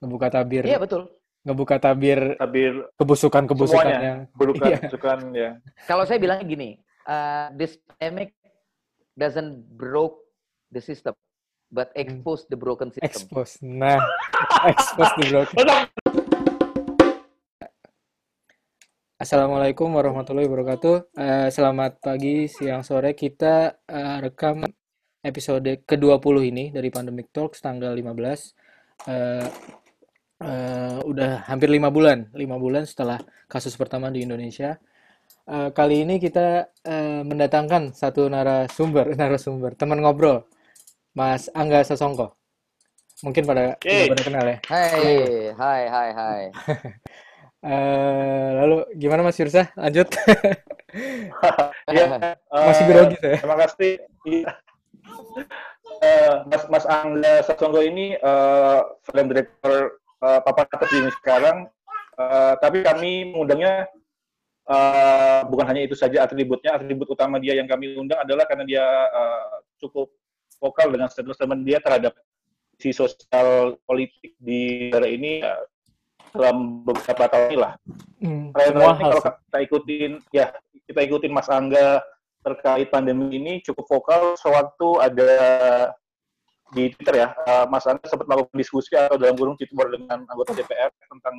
ngebuka tabir Iya betul. ngebuka tabir Tabir kebusukan kebusukan semuanya. yang Bukan, Iya. bukan ya. Kalau saya bilangnya gini, uh, this pandemic doesn't broke the system, but expose the broken system. expose nah expose the broken Assalamualaikum warahmatullahi wabarakatuh. Eh, selamat pagi, siang, sore. Kita eh, rekam episode ke-20 ini dari Pandemic Talks tanggal 15. Eh, eh, udah hampir lima bulan, lima bulan setelah kasus pertama di Indonesia. Eh, kali ini kita eh, mendatangkan satu narasumber, narasumber, teman ngobrol, Mas Angga Sasongko. Mungkin pada udah pada kenal ya. Hai, hai, hai, hai. Eh, lalu gimana Mas Yursa? Lanjut. Iya, Masih grogi saya. Terima kasih. Eh, Mas Mas Angga Sasongko ini eh, film director eh, papan atas Indonesia sekarang. Eh, tapi kami mengundangnya eh, bukan hanya itu saja atributnya. Atribut utama dia yang kami undang adalah karena dia eh, cukup vokal dengan statement-statement dia terhadap isu sosial politik di negara ini eh, dalam beberapa tahun ini lah. Hmm, Terakhir ini kalau kita ikutin, ya kita ikutin Mas Angga terkait pandemi ini cukup vokal sewaktu ada di Twitter ya, eh, Mas Angga sempat melakukan diskusi atau dalam kurung Twitter dengan anggota DPR tentang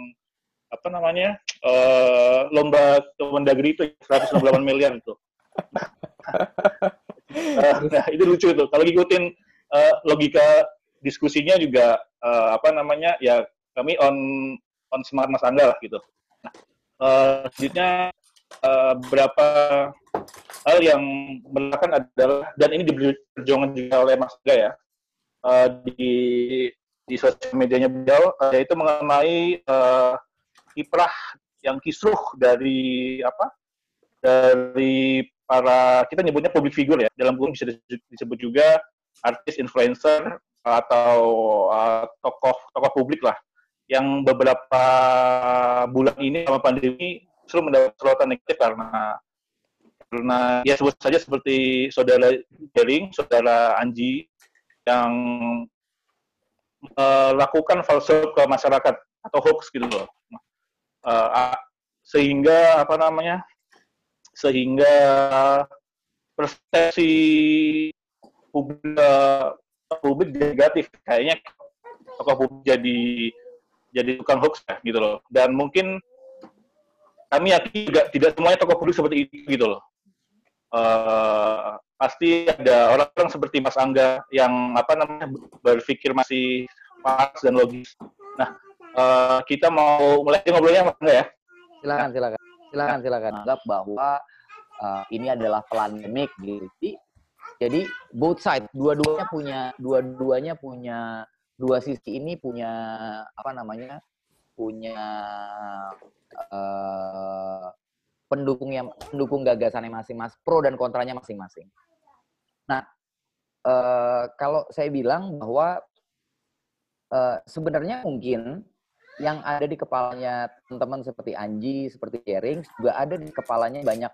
apa namanya eh, lomba Kemendagri itu 168 miliar itu. Eh, nah itu lucu itu. Kalau ngikutin eh, logika diskusinya juga eh, apa namanya ya kami on on smart Mas Angga lah gitu. Nah, eh, selanjutnya eh, beberapa hal yang belakangan adalah dan ini diperjuangkan juga oleh Mas Angga ya eh, di di sosial medianya beliau eh, yaitu mengenai eh, kiprah yang kisruh dari apa dari para kita nyebutnya public figure ya dalam kurung bisa disebut juga artis influencer atau uh, tokoh tokoh publik lah yang beberapa bulan ini sama pandemi justru mendapat sorotan negatif karena karena ya sebut saja seperti saudara Jering, saudara Anji yang melakukan false ke masyarakat atau hoax gitu loh. Eh, sehingga apa namanya? Sehingga persepsi publik, eh, publik negatif kayaknya tokoh publik jadi jadi tukang hoax ya gitu loh. Dan mungkin kami yakin juga tidak semuanya tokoh publik seperti itu gitu loh. Eh, pasti ada orang-orang seperti Mas Angga yang apa namanya berpikir masih pas dan logis. Nah, eh, kita mau mulai ngobrolnya Mas Angga ya. Silakan, silakan. Silakan, silakan. Anggap bahwa uh, ini adalah pandemik gitu. Jadi, jadi both side, dua-duanya punya dua-duanya punya dua sisi ini punya apa namanya? punya eh, pendukung yang pendukung gagasannya masing-masing, pro dan kontranya masing-masing. Nah, eh, kalau saya bilang bahwa eh, sebenarnya mungkin yang ada di kepalanya teman-teman seperti Anji, seperti Jering, juga ada di kepalanya banyak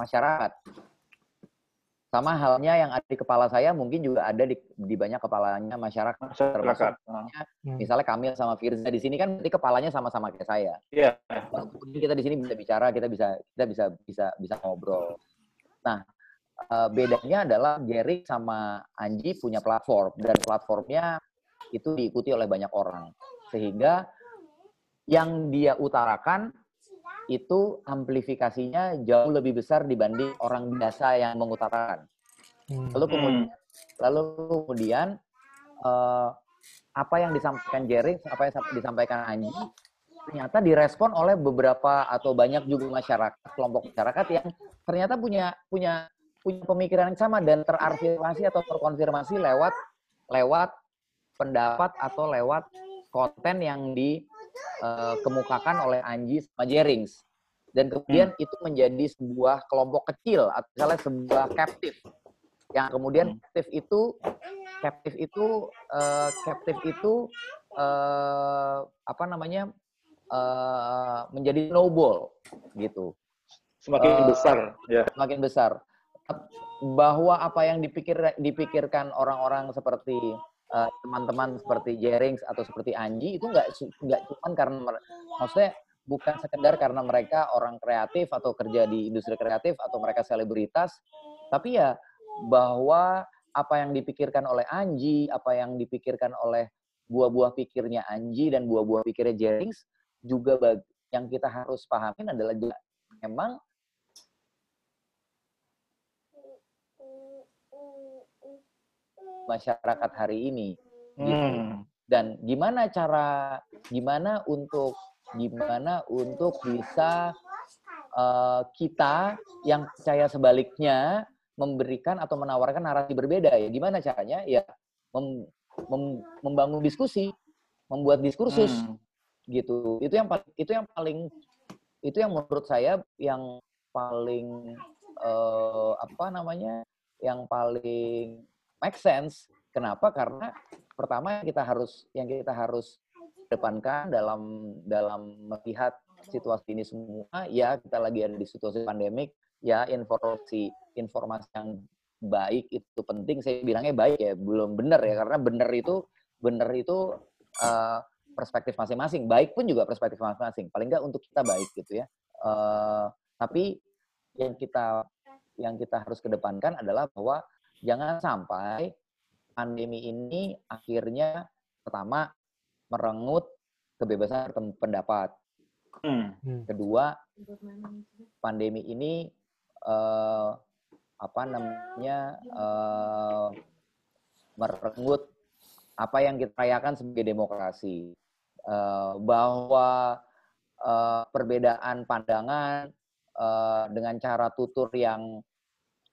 masyarakat. Sama halnya yang ada di kepala saya mungkin juga ada di, di banyak kepalanya masyarakat. Masyarakat. Hmm. Misalnya Kamil sama Firza di sini kan berarti kepalanya sama-sama kayak saya. Iya. Kemudian kita di sini bisa bicara, kita bisa kita bisa bisa bisa ngobrol. Nah, eh, bedanya adalah Gary sama Anji punya platform dan platformnya itu diikuti oleh banyak orang. Sehingga yang dia utarakan itu amplifikasinya jauh lebih besar dibanding orang biasa yang mengutarakan. Hmm. Lalu kemudian, lalu kemudian eh, apa yang disampaikan Jerry, apa yang disampaikan Anji, ternyata direspon oleh beberapa atau banyak juga masyarakat, kelompok masyarakat yang ternyata punya punya punya pemikiran yang sama dan terafirmasi atau terkonfirmasi lewat lewat pendapat atau lewat konten yang dikemukakan oleh Anji sama Jerings. Dan kemudian itu menjadi sebuah kelompok kecil atau misalnya sebuah captive yang kemudian Hmm. captive itu captive itu eh, captive itu eh, apa namanya eh, menjadi snowball gitu Semakin Eh, besar ya. semakin besar bahwa apa yang dipikir dipikirkan orang-orang seperti uh, teman-teman seperti Jerings atau seperti Anji itu nggak nggak cuma karena maksudnya bukan sekedar karena mereka orang kreatif atau kerja di industri kreatif atau mereka selebritas, tapi ya bahwa apa yang dipikirkan oleh Anji, apa yang dipikirkan oleh buah-buah pikirnya Anji dan buah-buah pikirnya Jerings juga yang kita harus pahamin adalah memang masyarakat hari ini. Gitu. Hmm. Dan gimana cara, gimana untuk, gimana untuk bisa uh, kita yang percaya sebaliknya memberikan atau menawarkan narasi berbeda ya. Gimana caranya? Ya mem, mem, membangun diskusi, membuat diskursus hmm. gitu. Itu yang paling itu yang paling itu yang menurut saya yang paling uh, apa namanya? yang paling make sense. Kenapa? Karena pertama kita harus yang kita harus depankan dalam dalam melihat situasi ini semua ya kita lagi ada di situasi pandemik ya informasi informasi yang baik itu penting saya bilangnya baik ya belum benar ya karena benar itu benar itu uh, perspektif masing-masing baik pun juga perspektif masing-masing paling nggak untuk kita baik gitu ya uh, tapi yang kita yang kita harus kedepankan adalah bahwa jangan sampai pandemi ini akhirnya pertama merenggut kebebasan pendapat. Hmm. Kedua, pandemi ini uh, apa namanya uh, merenggut apa yang kita rayakan sebagai demokrasi. Uh, bahwa uh, perbedaan pandangan uh, dengan cara tutur yang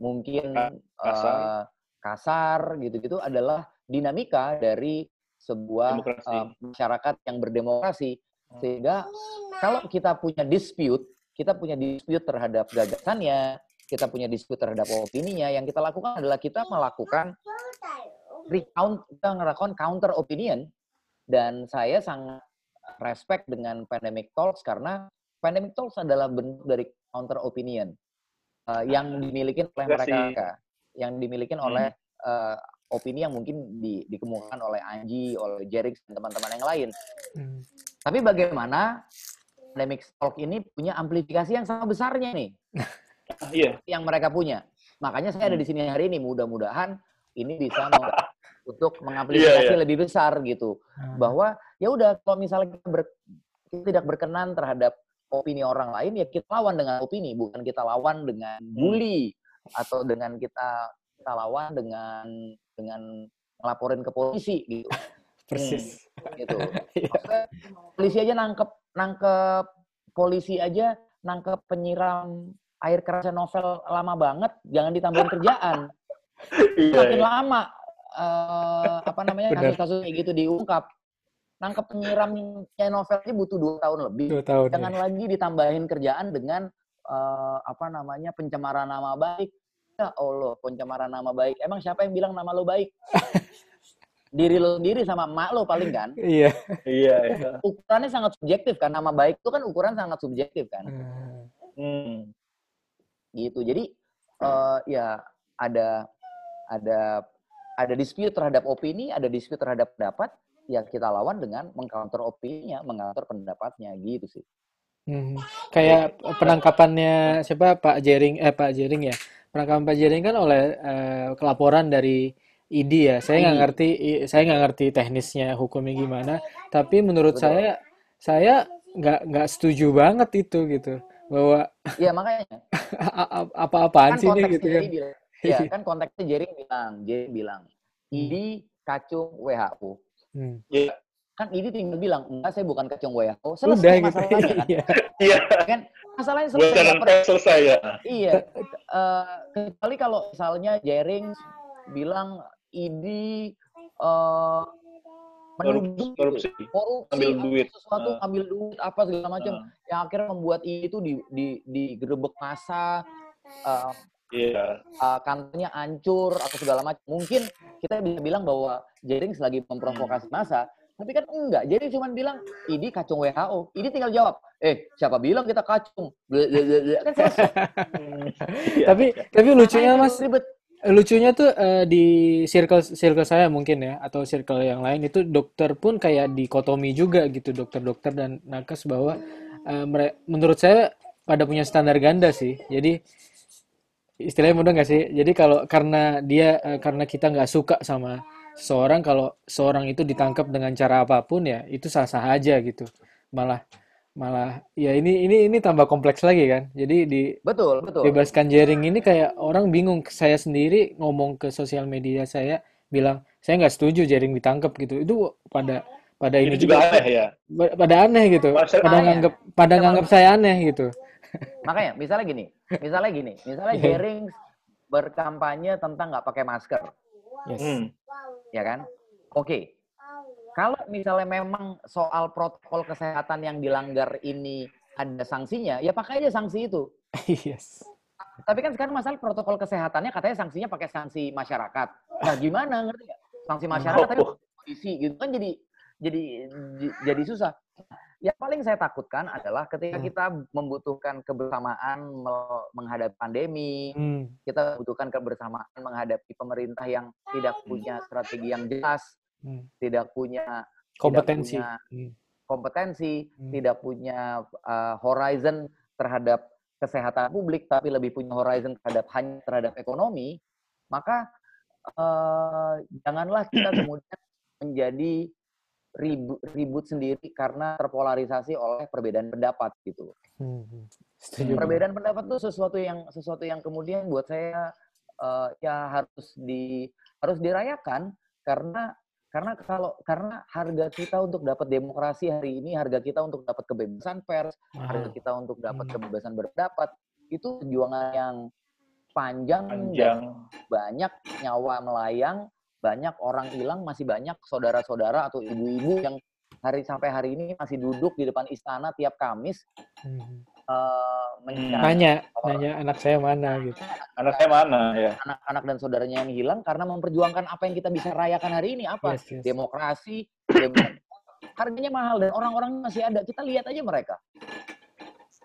mungkin uh, kasar gitu-gitu adalah dinamika dari sebuah uh, masyarakat yang berdemokrasi. Hmm. sehingga kalau kita punya dispute kita punya dispute terhadap gagasannya kita punya dispute terhadap opininya yang kita lakukan adalah kita melakukan recount kita melakukan counter opinion. Dan saya sangat respect dengan pandemic talks karena pandemic talks adalah bentuk dari counter opinion uh, yang dimiliki oleh mereka yang dimiliki hmm. oleh uh, opini yang mungkin di, dikemukakan oleh Anji, oleh Jerix dan teman-teman yang lain. Hmm. Tapi bagaimana Dynamic Talk ini punya amplifikasi yang sama besarnya nih. Iya. yang mereka punya. Makanya saya ada di sini hari ini. Mudah-mudahan ini bisa untuk mengamplifikasi yeah, yeah. lebih besar gitu. Hmm. Bahwa ya udah kalau misalnya ber, kita tidak berkenan terhadap opini orang lain ya kita lawan dengan opini, bukan kita lawan dengan hmm. bully atau dengan kita kita lawan dengan dengan ngelaporin ke polisi gitu. Persis. Hmm, gitu. Iya. polisi aja nangkep nangkep polisi aja nangkep penyiram air kerasnya novel lama banget, jangan ditambahin kerjaan. iya, Makin iya. lama uh, apa namanya kasus-kasus kayak gitu diungkap. Nangkep penyiramnya novel ini butuh dua tahun lebih. Dua tahun, Jangan ya. lagi ditambahin kerjaan dengan uh, apa namanya pencemaran nama baik. Ya Allah, pencemaran nama baik. Emang siapa yang bilang nama lo baik? Diri lo sendiri sama emak lo paling kan? Iya. iya, iya. Ukurannya sangat subjektif kan. Nama baik itu kan ukuran sangat subjektif kan. Hmm. hmm. Gitu. Jadi uh, ya ada ada ada dispute terhadap opini, ada dispute terhadap pendapat, ya kita lawan dengan mengcounter opininya, mengcounter pendapatnya gitu sih. Hmm. Kayak penangkapannya siapa Pak Jering eh Pak Jering ya. Penangkapan Pak Jering kan oleh uh, kelaporan dari ID ya. Saya nggak ngerti saya nggak ngerti teknisnya hukumnya gimana, tapi menurut Betul. saya saya nggak nggak setuju banget itu gitu bahwa Iya makanya apa-apaan kan sih ini gitu kan. Iya kan konteksnya Jering bilang, Jering bilang ID kacung WHO. Hmm. Yeah kan ini tinggal bilang enggak saya bukan kacung WHO selesai Udah, gitu. masalahnya gitu. kan? Iya. Kan? Masalahnya selesai. Bukan selesai ya. Iya. Uh, kecuali kalau misalnya Jering bilang ini uh, menuduh korupsi, korupsi ambil duit. sesuatu uh, ambil duit apa segala macam uh, yang akhirnya membuat itu di di di gerebek masa uh, yeah. uh, kantornya hancur atau segala macam mungkin kita bisa bilang bahwa Jering selagi memprovokasi masa tapi kan enggak. Jadi cuma bilang, ini kacung WHO. Ini tinggal jawab, eh siapa bilang kita kacung? Kan selesai. tapi tapi lucunya mas, ribet. lucunya tuh eh, di circle circle saya mungkin ya atau circle yang lain itu dokter pun kayak dikotomi juga gitu dokter-dokter dan nakes bahwa mere- menurut saya pada punya standar ganda sih. Jadi istilahnya mudah nggak sih? Jadi kalau karena dia eh, karena kita nggak suka sama seorang kalau seorang itu ditangkap dengan cara apa pun ya itu sah-sah aja gitu. Malah malah ya ini ini ini tambah kompleks lagi kan. Jadi di Betul, betul. bebaskan jaring ini kayak orang bingung. Saya sendiri ngomong ke sosial media saya bilang saya nggak setuju jaring ditangkap gitu. Itu pada pada ini Itu juga juga aneh ya. pa- pada aneh gitu. Pada aneh. nganggap pada nganggap saya aneh gitu. Makanya, misalnya gini, misalnya gini, misalnya Iya. Jering berkampanye tentang nggak pakai masker, Yes. Hmm. ya kan? Oke, kalau misalnya memang soal protokol kesehatan yang dilanggar ini ada sanksinya, ya pakai aja sanksi itu. Yes. Tapi kan sekarang masalah protokol kesehatannya katanya sanksinya pakai sanksi masyarakat. Nah, gimana ngerti nggak? Sanksi masyarakat tapi Oh, polisi gitu kan jadi jadi jadi susah. Yang paling saya takutkan adalah ketika Hmm. kita membutuhkan kebersamaan me- menghadapi pandemi, Hmm. kita membutuhkan kebersamaan menghadapi pemerintah yang tidak punya strategi yang jelas, Hmm. tidak punya Kompetensi. punya Hmm. kompetensi, Hmm. tidak punya uh, horizon terhadap kesehatan publik, tapi lebih punya horizon terhadap hanya terhadap ekonomi, maka uh, janganlah kita kemudian menjadi ribut, ribut sendiri karena terpolarisasi oleh perbedaan pendapat gitu. Hmm. hmm. Setuju. Perbedaan pendapat itu sesuatu yang sesuatu yang kemudian buat saya uh, ya harus di harus dirayakan karena karena kalau karena harga kita untuk dapat demokrasi hari ini, harga kita untuk dapat kebebasan pers, harga Mahal. kita untuk dapat Hmm. kebebasan berpendapat itu perjuangan yang panjang, dan panjang. banyak nyawa melayang, banyak orang hilang, masih banyak saudara-saudara atau ibu-ibu yang hari sampai hari ini masih duduk di depan istana tiap Kamis Hmm. eh, mencari Nanya, nanya anak saya mana gitu. Anak saya mana ya? anak-anak dan saudaranya yang hilang karena memperjuangkan apa yang kita bisa rayakan hari ini apa Yes, yes. demokrasi demo- harganya mahal dan orang-orang masih ada kita lihat aja mereka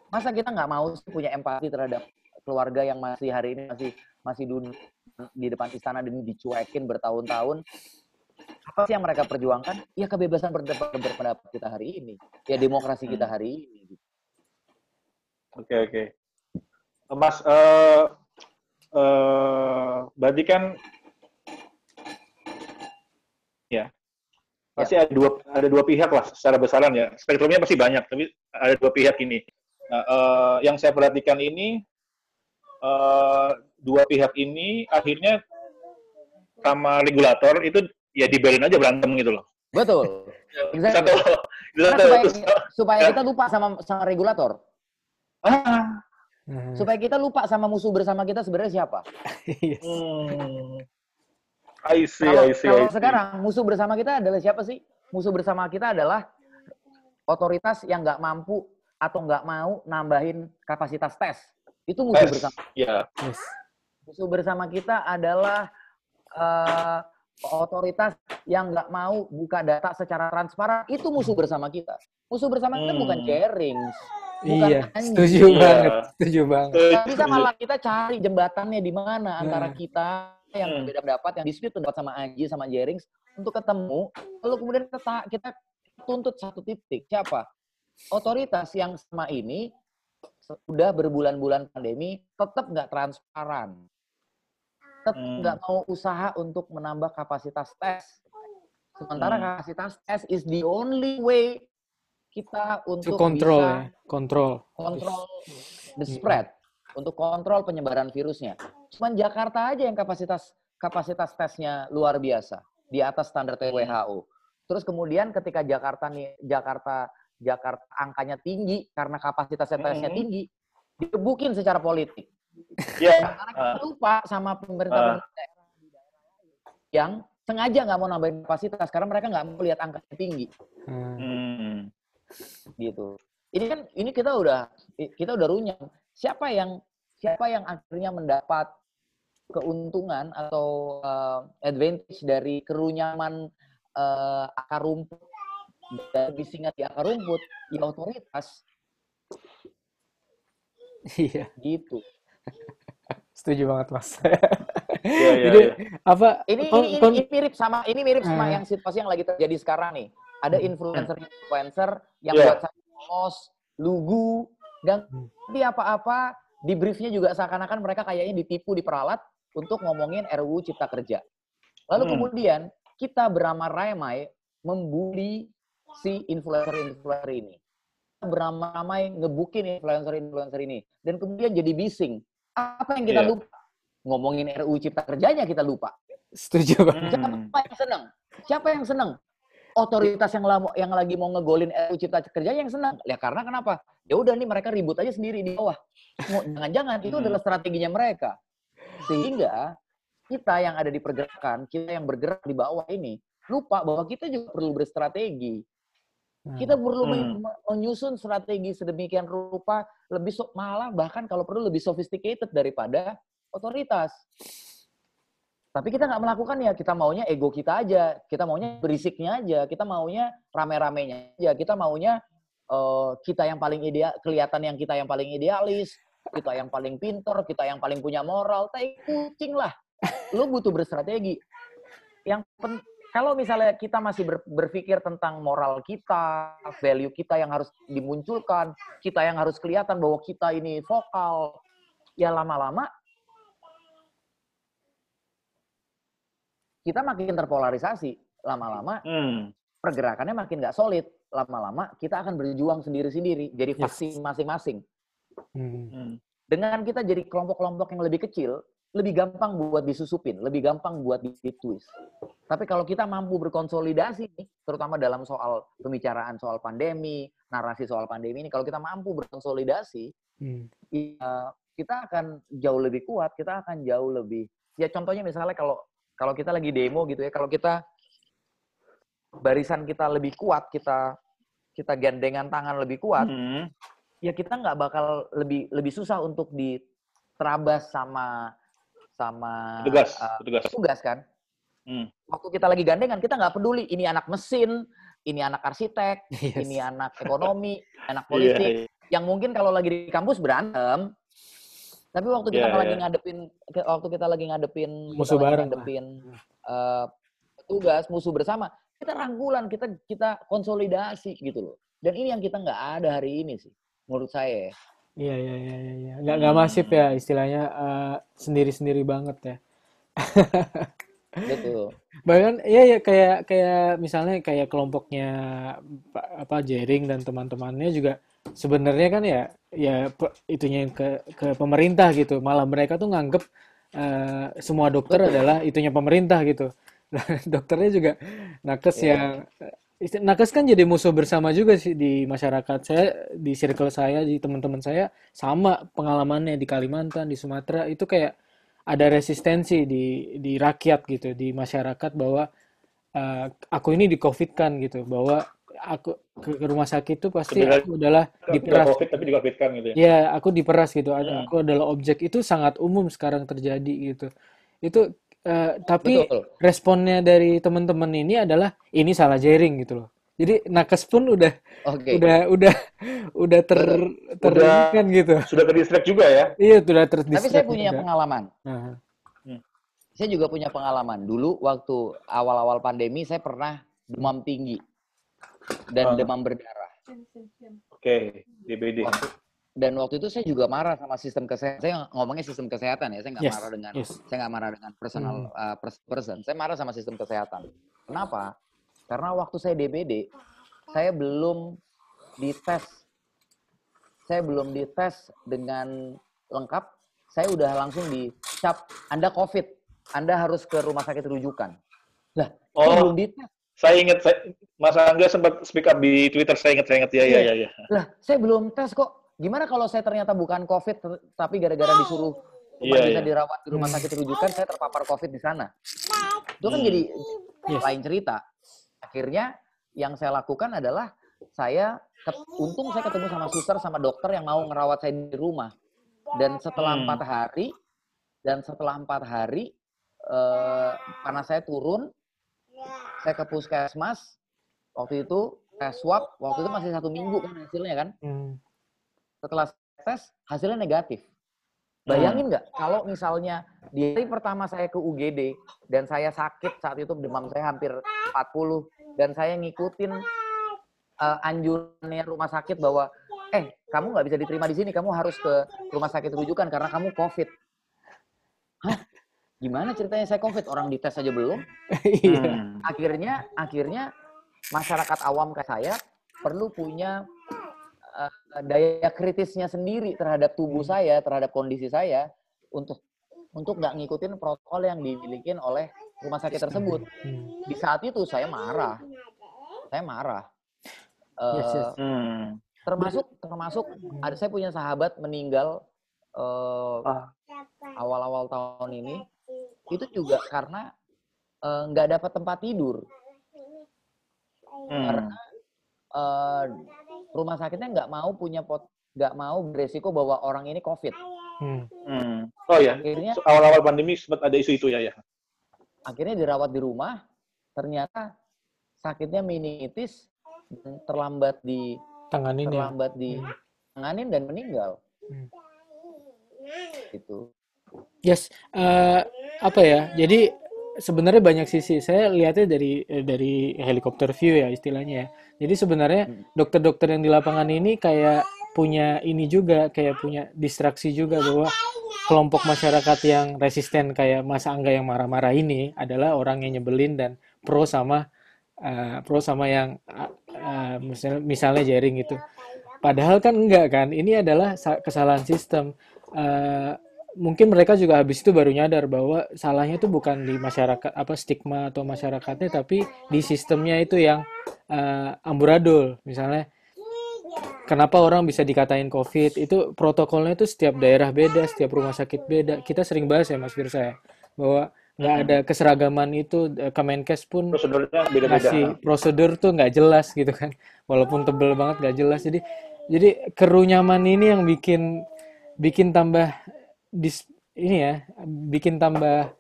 masa kita nggak mau sih punya empati terhadap keluarga yang masih hari ini masih masih duduk di depan istana dan dicuekin bertahun-tahun apa sih yang mereka perjuangkan ya kebebasan berdebat berpendapat kita hari ini ya demokrasi kita Hmm. hari ini Oke oke. Mas, eh eh, berarti kan ya pasti ada dua ada dua pihak lah secara besaran ya. Spektrumnya pasti banyak, tapi ada dua pihak ini. Nah, eh, yang saya perhatikan ini eh, dua pihak ini akhirnya sama regulator itu ya dibiarin aja berantem gitu loh. betul Satu, Exactly. satu, Karena supaya, supaya kita lupa sama sama regulator ah, Hmm. supaya kita lupa sama musuh bersama kita sebenarnya siapa. Yes. hmm. I see, Kalau I see, kalau I see. sekarang musuh bersama kita adalah siapa sih? Musuh bersama kita adalah otoritas yang nggak mampu atau nggak mau nambahin kapasitas tes. Itu musuh Tes. bersama. Ya, Yes. Musuh bersama kita adalah eh, otoritas yang nggak mau buka data secara transparan. Itu musuh bersama kita. Musuh bersama kita Hmm. bukan jaring, bukan Iya, anjing. setuju Iya. banget, setuju banget. Nggak bisa malah kita cari jembatannya di mana antara Hmm. kita yang Hmm. berbeda pendapat, yang dispute pendapat sama Anji, sama Jerings, untuk ketemu, lalu kemudian kita, kita tuntut satu titik. Siapa? Otoritas yang sama ini sudah berbulan-bulan pandemi, tetap nggak transparan. Tetap Hmm. nggak mau usaha untuk menambah kapasitas tes. Sementara Hmm. kapasitas tes is the only way kita untuk kontrol bisa ya, kontrol. kontrol the spread untuk kontrol penyebaran virusnya. Cuman Jakarta aja yang kapasitas kapasitas tesnya luar biasa di atas standar WHO. Terus kemudian ketika Jakarta nih Jakarta Jakarta angkanya tinggi karena kapasitas tesnya tinggi, digebukin secara politik. Ya, Karena kita lupa sama pemerintah Ah. daerah di daerah lain yang sengaja nggak mau nambahin kapasitas karena mereka nggak mau lihat angkanya tinggi Hmm. gitu. Ini kan ini kita udah kita udah runyam. Siapa yang siapa yang akhirnya mendapat keuntungan atau eh, advantage dari kerunyaman eh, akar rumput dan bisingan di akar rumput ya otoritas Iya, gitu. Setuju banget mas. Iya, iya, Jadi iya. apa Ini, kon- ini, kon- ini mirip sama ini mirip sama Ah. yang situasi yang lagi terjadi sekarang nih. Ada influencer-influencer yang Iya. buat saya polos, lugu, dan Hmm. di apa-apa di briefnya juga seakan-akan mereka kayaknya ditipu, diperalat untuk ngomongin RUU Cipta Kerja. Lalu Hmm. kemudian kita beramai-ramai membuli si influencer-influencer ini. Kita Beramai-ramai ngebukin influencer-influencer ini. Dan kemudian jadi bising. Apa yang kita Iya. lupa? Ngomongin RUU Cipta Kerjanya kita lupa. setuju. Hmm. Siapa yang senang? Siapa yang senang? Otoritas yang lamo, yang lagi mau ngegolin RUU Cipta Kerja yang senang. Ya karena kenapa? Ya udah nih mereka ribut aja sendiri di bawah. Jangan-jangan itu Hmm. adalah strateginya mereka. Sehingga kita yang ada di pergerakan, kita yang bergerak di bawah ini lupa bahwa kita juga perlu berstrategi. Kita perlu Hmm. men- me- menyusun strategi sedemikian rupa lebih so- malah bahkan kalau perlu lebih sophisticated daripada otoritas. Tapi kita nggak melakukan ya, kita maunya ego kita aja, kita maunya berisiknya aja, kita maunya rame-ramenya aja, kita maunya eh, kita yang paling ideal, kelihatan yang kita yang paling idealis, kita yang paling pinter, kita yang paling punya moral, tai kucing lah. Lu butuh berstrategi. Yang pen- kalau misalnya kita masih ber- berpikir tentang moral kita, value kita yang harus dimunculkan, kita yang harus kelihatan bahwa kita ini vokal, ya lama-lama kita makin terpolarisasi. Lama-lama Hmm. pergerakannya makin nggak solid. Lama-lama kita akan berjuang sendiri-sendiri, jadi Yes. faksi masing-masing. Hmm. Hmm. Dengan kita jadi kelompok-kelompok yang lebih kecil, lebih gampang buat disusupin, lebih gampang buat ditwist. Tapi kalau kita mampu berkonsolidasi, nih, terutama dalam soal pembicaraan soal pandemi, narasi soal pandemi ini, kalau kita mampu berkonsolidasi, Hmm. ya, kita akan jauh lebih kuat, kita akan jauh lebih. Ya contohnya misalnya kalau kalau kita lagi demo gitu ya, kalau kita barisan kita lebih kuat, kita kita gandengan tangan lebih kuat, Hmm. ya kita nggak bakal lebih lebih susah untuk diterabas sama sama Petugas, uh, petugas. petugas kan. Hmm. Waktu kita lagi gandengan, kita nggak peduli ini anak mesin, ini anak arsitek, Yes. ini anak ekonomi, anak politik iya. yang mungkin kalau lagi di kampus berantem, tapi waktu kita Iya, lagi iya. ngadepin waktu kita lagi ngadepin Musuh lagi bareng ngadepin eh, petugas musuh bersama, kita rangkulan, kita kita konsolidasi gitu loh. Dan ini yang kita nggak ada hari ini sih, menurut saya. Ya. Iya iya iya iya iya. Nggak nggak masif ya istilahnya eh, sendiri-sendiri banget ya. Gitu. Bahkan iya ya kayak kayak misalnya kayak kelompoknya apa Jering dan teman-temannya juga sebenarnya kan ya ya itunya ke ke pemerintah gitu. Malah mereka tuh nganggep eh, semua dokter Betul. adalah itunya pemerintah gitu. Nah, dokternya juga nakes Iya. yang nakes kan jadi musuh bersama juga sih di masyarakat saya, di circle saya, di teman-teman saya sama pengalamannya di Kalimantan, di Sumatera itu kayak ada resistensi di di rakyat gitu, di masyarakat bahwa eh, aku ini di COVID kan gitu, bahwa aku ke, ke rumah sakit itu pasti Sebenarnya aku adalah diperas. COVID tapi di COVID kan gitu ya. Ya, aku diperas gitu. Hmm. Aku adalah objek itu sangat umum sekarang terjadi gitu. Itu eh, tapi Betul. responnya dari teman-teman ini adalah ini salah jaring gitu loh. Jadi nakes pun udah Oke. udah udah udah ter ter Udah- kan gitu. Sudah ke distract juga ya. Iya, udah Tapi saya terdistract punya juga. pengalaman. Nah, Saya juga punya pengalaman. Dulu waktu awal-awal pandemi saya pernah demam tinggi dan Ah. demam berdarah. Oke, DBD. Waktu, dan waktu itu saya juga marah sama sistem kesehatan. Saya ngomongnya sistem kesehatan ya. Saya nggak Yes, marah dengan yes. saya nggak marah dengan personal Hmm. uh, pers- person. Saya marah sama sistem kesehatan. Kenapa? Karena waktu saya DBD, saya belum dites. Saya belum dites dengan lengkap. Saya udah langsung dicap Anda COVID. Anda harus ke rumah sakit rujukan. Lah, saya Oh, belum dites. saya ingat saya, Mas Angga sempat speak up di Twitter. Saya ingat, saya ingat ya, ya, ya, ya. Lah, saya belum tes kok. Gimana kalau saya ternyata bukan COVID, tapi gara-gara disuruh cuma bisa iya. dirawat di rumah Hmm. sakit rujukan, saya terpapar COVID di sana. Itu kan Hmm. jadi Yes. lain cerita. Akhirnya yang saya lakukan adalah saya untung saya ketemu sama suster sama dokter yang mau ngerawat saya di rumah. Dan setelah Hmm. empat hari dan setelah empat hari eh, panas saya turun, saya ke puskesmas. Waktu itu tes swab, waktu itu masih satu minggu kan hasilnya kan. Hmm. Setelah tes hasilnya negatif. Bayangin nggak kalau misalnya di hari pertama saya ke UGD dan saya sakit saat itu demam saya hampir 40 dan saya ngikutin uh, anjurannya rumah sakit bahwa eh kamu nggak bisa diterima di sini, kamu harus ke rumah sakit rujukan karena kamu COVID. Hah? Gimana ceritanya saya COVID? Orang dites aja belum? Hmm. Akhirnya, akhirnya masyarakat awam kayak saya perlu punya daya kritisnya sendiri terhadap tubuh saya, terhadap kondisi saya untuk untuk nggak ngikutin protokol yang dimiliki oleh rumah sakit tersebut. Hmm. Di saat itu saya marah, saya marah. Uh, Yes, yes. Hmm. termasuk termasuk ada saya punya sahabat meninggal uh, Ah. awal-awal tahun ini itu juga karena uh, nggak dapat tempat tidur Hmm. karena uh, rumah sakitnya nggak mau punya pot nggak mau beresiko bahwa orang ini covid Hmm. Hmm. Oh ya, akhirnya awal-awal pandemi sempat ada isu itu ya ya. akhirnya dirawat di rumah ternyata sakitnya meningitis terlambat di Tanganin ya. terlambat di tanganin dan meninggal Hmm. gitu Yes, eh, apa ya? Jadi sebenarnya banyak sisi. Saya lihatnya dari eh, dari helikopter view ya istilahnya ya. Jadi sebenarnya Hmm. dokter-dokter yang di lapangan ini kayak punya ini juga, kayak punya distraksi juga bahwa kelompok masyarakat yang resisten kayak Mas Angga yang marah-marah ini adalah orang yang nyebelin dan pro sama eh, pro sama yang eh, eh, misalnya, misalnya jaring gitu. Padahal kan enggak kan, ini adalah sa- kesalahan sistem. Eh, mungkin mereka juga habis itu baru nyadar bahwa salahnya itu bukan di masyarakat apa stigma atau masyarakatnya, tapi di sistemnya itu yang eh, amburadul. Misalnya, kenapa orang bisa dikatain COVID? Itu protokolnya itu setiap daerah beda, setiap rumah sakit beda. Kita sering bahas ya Mas Firsa ya, bahwa nggak ada keseragaman itu. eh, Kemenkes pun Prosedurnya beda-beda. ngasih prosedur tuh nggak jelas gitu kan walaupun tebel banget nggak jelas jadi jadi kerunyaman ini yang bikin bikin tambah dis ini ya bikin tambah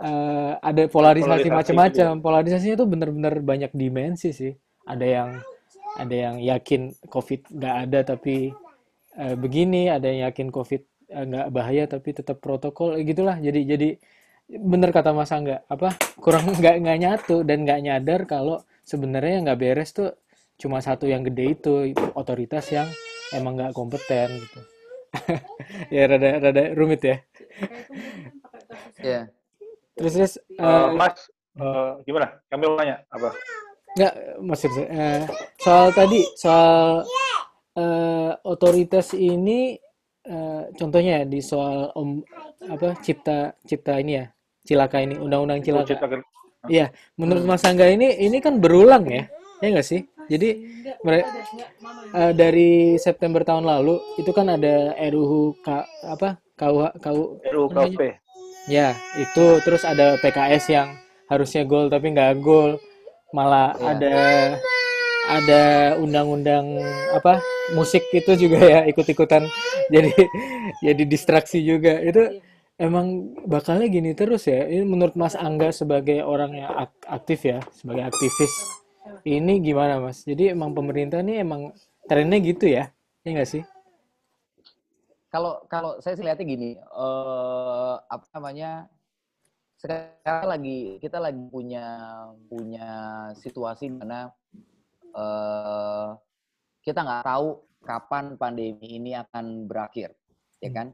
eh, ada polarisasi Polarisasi macam-macam. polarisasinya tuh bener-bener banyak dimensi sih. Ada yang ada yang yakin covid nggak ada tapi eh, begini ada yang yakin covid eh, nggak bahaya tapi tetap protokol eh, gitulah. Jadi jadi bener kata Mas Angga apa kurang nggak nggak nyatu dan nggak nyadar kalau sebenarnya yang nggak beres tuh cuma satu yang gede itu otoritas yang emang nggak kompeten gitu ya rada rada rumit ya ya terus terus Eh, eh, Mas, eh, gimana? Kami mau nanya apa? nggak Mas eh, soal tadi soal eh, otoritas ini eh, contohnya di soal om apa cipta cipta ini ya cilaka ini undang-undang cilaka Iya, menurut Mas Angga ini ini kan berulang ya, ya nggak sih? Jadi mere- eh, dari September tahun lalu itu kan ada RUU K, apa KUH KU RUU KUHP. ya itu terus ada PKS yang harusnya gol tapi nggak gol, malah Iya. ada ada undang-undang apa musik itu juga ya ikut-ikutan. Jadi jadi distraksi juga. Itu emang bakalnya gini terus ya. Ini menurut Mas Angga sebagai orang yang ak- aktif ya sebagai aktivis ini gimana Mas? Jadi emang pemerintah ini emang trennya gitu ya? Ya nggak sih? Kalau kalau saya sih lihatnya gini eh apa namanya sekarang lagi kita lagi punya punya situasi di mana eh kita nggak tahu kapan pandemi ini akan berakhir ya kan?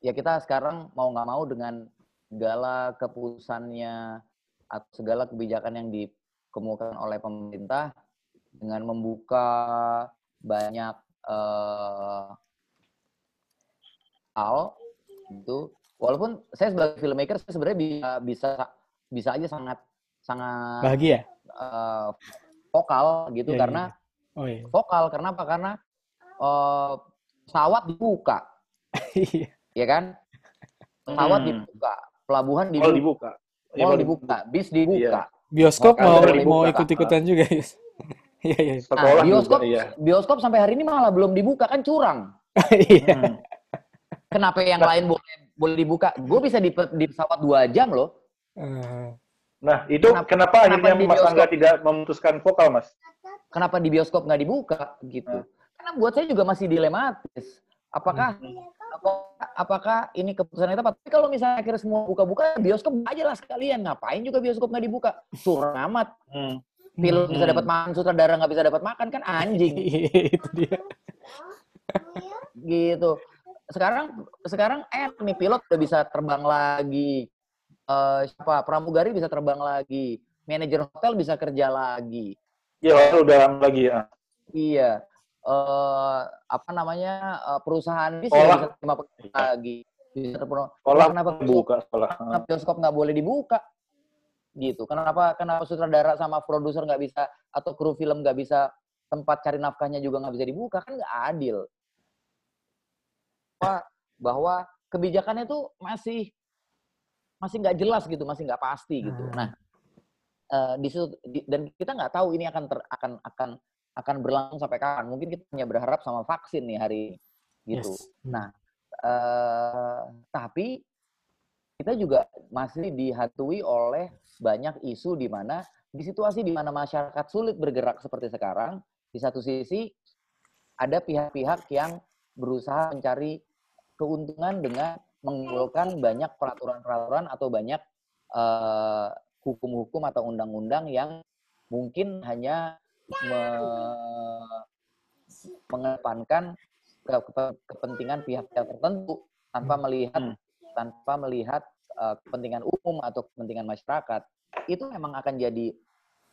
Ya kita sekarang mau nggak mau dengan segala keputusannya atau segala kebijakan yang dikemukakan oleh pemerintah dengan membuka banyak eh, hal itu walaupun saya sebagai filmmaker saya sebenarnya bisa bisa bisa aja sangat sangat bahagia? eh, vokal gitu Iya, iya, karena oh iya. vokal. Karena apa? Karena eh, pesawat dibuka. Iya. ya kan? Pesawat Hmm. dibuka pelabuhan Mall dibuka. dibuka. Ya, mall mall dibuka bis dibuka bioskop mau dibuka. mau ikut-ikutan juga Yus. iya iya Sekolah nah, bioskop juga, iya. bioskop sampai hari ini malah belum dibuka kan curang iya Hmm. kenapa yang lain boleh boleh dibuka gue bisa di, di pesawat dua jam loh Eh, Nah, itu Kenapa- kenapa, kenapa akhirnya di Mas bioskop? Angga tidak memutuskan vokal, Mas? kenapa di bioskop nggak dibuka gitu Hmm. karena buat saya juga masih dilematis apakah apakah, apakah ini keputusan yang tepat? Tapi kalau misalnya akhirnya semua buka-buka, bioskop aja lah sekalian. Ngapain juga bioskop nggak dibuka? Surah amat. Hmm. Film bisa Hmm. dapat makan, sutradara nggak bisa dapat makan kan anjing itu dia. gitu. Sekarang sekarang eh nih pilot udah bisa terbang lagi. Eh, siapa pramugari bisa terbang lagi. Manajer hotel bisa kerja lagi. Ya, lalu udah lama lagi ya. Iya. Eh apa namanya? eh, perusahaan ini Sekolah. bisa terima pekerja lagi. Bisa terpenuhi. Sekolah Kenapa buka sekolah. kenapa bioskop nggak boleh dibuka gitu kenapa kenapa sutradara sama produser nggak bisa atau kru film nggak bisa tempat cari nafkahnya juga nggak bisa dibuka kan nggak adil bahwa, bahwa kebijakannya tuh masih masih nggak jelas gitu masih nggak pasti gitu Hmm. nah eh, di situ di- dan kita nggak tahu ini akan ter, akan akan akan berlangsung sampai kapan mungkin kita hanya berharap sama vaksin nih hari ini gitu Yes. Nah, eh, tapi kita juga masih dihantui oleh banyak isu di mana di situasi di mana masyarakat sulit bergerak seperti sekarang, di satu sisi ada pihak-pihak yang berusaha mencari keuntungan dengan mengumpulkan banyak peraturan-peraturan atau banyak eh, hukum-hukum atau undang-undang yang mungkin hanya me- mengedepankan ke- ke- kepentingan pihak-pihak tertentu tanpa melihat Hmm. tanpa melihat uh, kepentingan umum atau kepentingan masyarakat. Itu memang akan jadi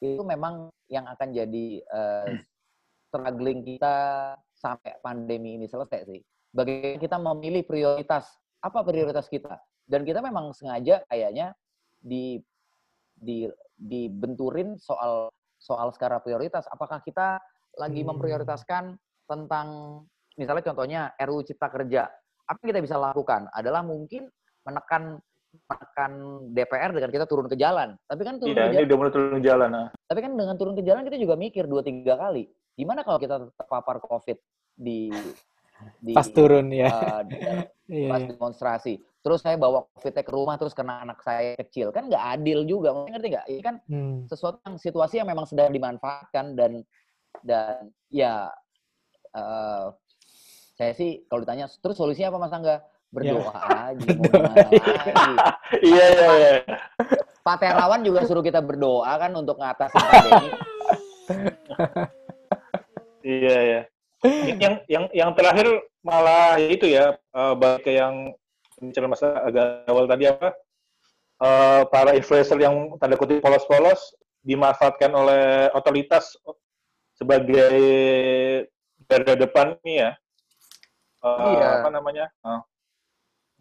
itu memang yang akan jadi uh, struggling kita sampai pandemi ini selesai sih. Bagaimana kita memilih prioritas? Apa prioritas kita? Dan kita memang sengaja kayaknya di di dibenturin soal soal skala prioritas. Apakah kita lagi Hmm. memprioritaskan tentang misalnya contohnya RUU Cipta Kerja. Apa yang kita bisa lakukan adalah mungkin menekan menekan DPR dengan kita turun ke jalan. Tapi kan turun Iya, ke ini jalan, udah mulai turun ke jalan. Nah. tapi kan dengan turun ke jalan kita juga mikir dua tiga kali. Gimana kalau kita terpapar COVID di di Pas turun ya. eh, di Iya, pas iya. demonstrasi. Terus saya bawa COVID ke rumah terus kena anak saya kecil. Kan nggak adil juga. Maksudnya Ngerti nggak? Ini kan Hmm. sesuatu yang situasi yang memang sedang dimanfaatkan dan dan ya eh, saya sih kalau ditanya terus solusinya apa Mas Angga? Berdoa aja mau gimana lagi. Iya, iya, iya. Pak Terawan juga suruh kita berdoa kan untuk ngatasin pandemi. Iya, iya. Yang yang yang terakhir malah itu ya, eh, balik ke yang bicara masa agak awal tadi apa? eh, para influencer yang tanda kutip polos-polos dimanfaatkan oleh otoritas sebagai garda depan ini ya. Eh, Iya. Apa namanya? Eh,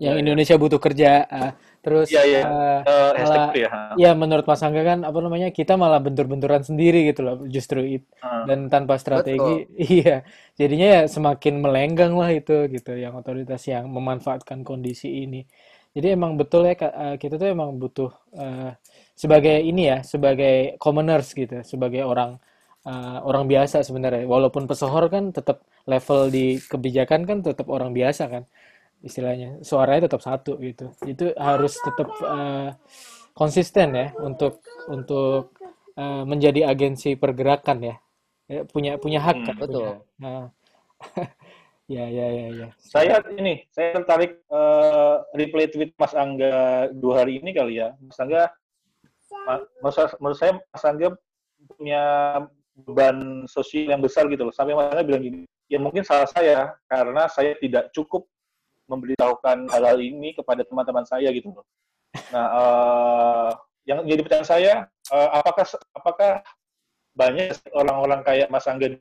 Yang. Indonesia butuh kerja. ah. Terus Iya, iya. eh, eh, hashtag malah itu ya. ya menurut Mas Angga kan apa namanya kita malah bentur-benturan sendiri gitu loh justru itu Eh, dan tanpa strategi. Iya jadinya ya semakin melenggang lah itu gitu yang otoritas yang memanfaatkan kondisi ini. Jadi emang betul ya eh, kita tuh emang butuh eh, sebagai ini ya sebagai commoners gitu sebagai orang eh, orang biasa sebenarnya. Walaupun pesohor kan tetap level di kebijakan kan tetap orang biasa kan istilahnya suaranya tetap satu gitu itu harus tetap eh, konsisten ya untuk untuk eh, menjadi agensi pergerakan ya Ya, punya punya hak Hmm, kan betul. punya- nah. ya ya ya ya Saya ini, saya tertarik eh, replay tweet Mas Angga dua hari ini kali ya. Mas Angga, ma- menurut saya- menurut saya Mas Angga punya beban sosial yang besar gitu loh. Sampai Mas Angga bilang gini, ya mungkin salah saya karena saya tidak cukup memberitahukan hal-hal ini kepada teman-teman saya gitu loh. Nah, eh, yang jadi pertanyaan saya, eh, apakah apakah banyak orang-orang kayak Mas Angga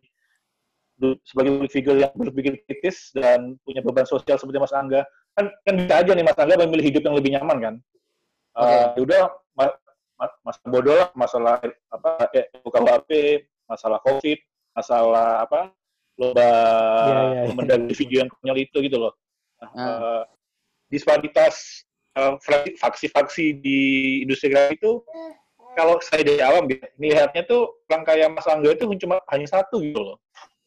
sebagai public figure yang berpikir kritis dan punya beban sosial seperti Mas Angga kan kan bisa aja nih Mas Angga memilih hidup yang lebih nyaman kan Eh, ya udah ma- ma- masalah bodoh lah masalah apa eh, UKWP masalah covid masalah apa lomba iya, iya. mendagri video yang konyol itu gitu loh Eh, disparitas eh, fraksi- faksi-faksi di industri kreatif itu kalau saya dari awam ya, melihatnya tuh orang kayak Mas Angga itu cuma hanya satu gitu loh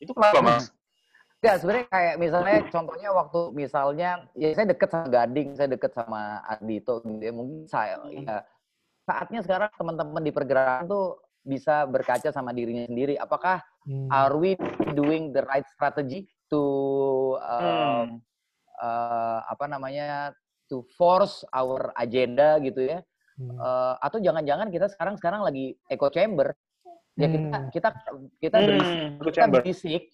itu kenapa Mas? Enggak, sebenarnya kayak misalnya contohnya waktu misalnya ya saya deket sama Gading, saya deket sama Ardito gitu ya. Mungkin saya ya saatnya sekarang teman-teman di pergerakan tuh bisa berkaca sama dirinya sendiri. Apakah Hmm. are we doing the right strategy to um, uh, apa namanya to force our agenda gitu ya. Hmm. Uh, atau jangan-jangan kita sekarang sekarang lagi echo chamber. Ya kita hmm. kita kita berisik, hmm, kita berisik,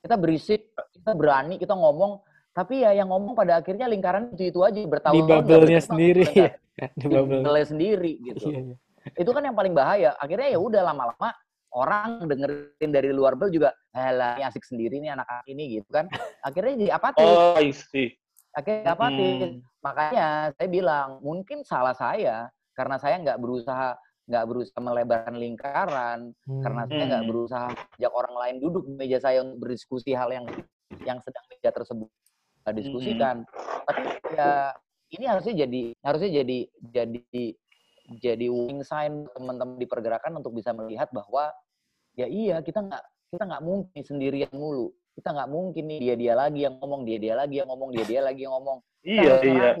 kita berisik, kita berani, kita ngomong tapi ya yang ngomong pada akhirnya lingkaran itu itu aja bertahun-tahun di bubble-nya sendiri ya. di bubble sendiri gitu iya, iya. itu kan yang paling bahaya akhirnya ya udah lama-lama orang dengerin dari luar bel juga lah ini asik sendiri nih anak, ini gitu kan akhirnya jadi apatis oh isi akhirnya apatis hmm. makanya saya bilang mungkin salah saya karena saya nggak berusaha nggak berusaha melebarkan lingkaran hmm. karena saya nggak hmm. berusaha ajak orang lain duduk di meja saya untuk berdiskusi hal yang yang sedang meja tersebut diskusikan. Hmm. Tapi ya ini harusnya jadi harusnya jadi jadi jadi wing sign teman-teman di pergerakan untuk bisa melihat bahwa ya iya kita nggak kita nggak mungkin sendirian mulu. Kita nggak mungkin nih dia dia lagi yang ngomong dia dia lagi yang ngomong dia dia lagi yang ngomong. Kita iya harus iya.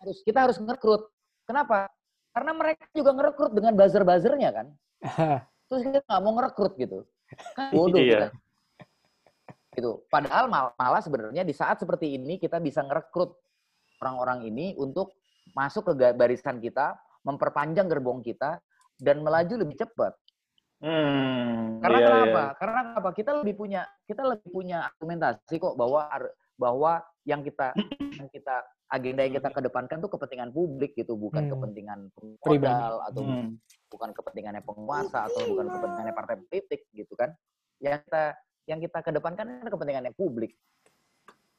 harus kita harus ngerekrut kenapa? Karena mereka juga ngerekrut dengan buzzer buzzernya kan. Terus kita nggak mau ngerekrut gitu. Kan bodoh iya. kita. Gitu. Padahal mal malah sebenarnya di saat seperti ini kita bisa ngerekrut orang-orang ini untuk masuk ke barisan kita, memperpanjang gerbong kita dan melaju lebih cepat. Hmm, Karena iya, kenapa? Iya. Karena apa? Kita lebih punya kita lebih punya argumentasi kok bahwa bahwa yang kita yang kita agenda yang kita kedepankan tuh kepentingan publik gitu, bukan hmm. kepentingan modal atau hmm. bukan kepentingannya penguasa atau bukan kepentingannya partai politik gitu kan. Yang kita yang kita kedepankan kan kepentingannya publik.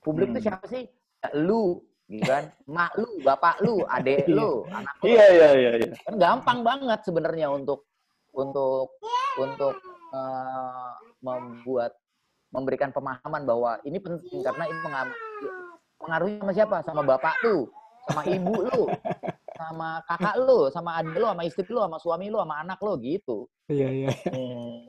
Publik itu hmm. siapa sih? Lu, gitu kan? Mak lu, bapak lu, adik iya. lu, anak lu. Iya, iya, iya, iya. Kan gampang banget sebenarnya untuk untuk untuk uh, membuat memberikan pemahaman bahwa ini penting karena ini pengaruhnya sama siapa? Sama bapak lu, sama ibu lu, sama kakak lu, sama adik lu, sama istri lu, sama suami lu, sama anak lu gitu. Iya, iya. Hmm.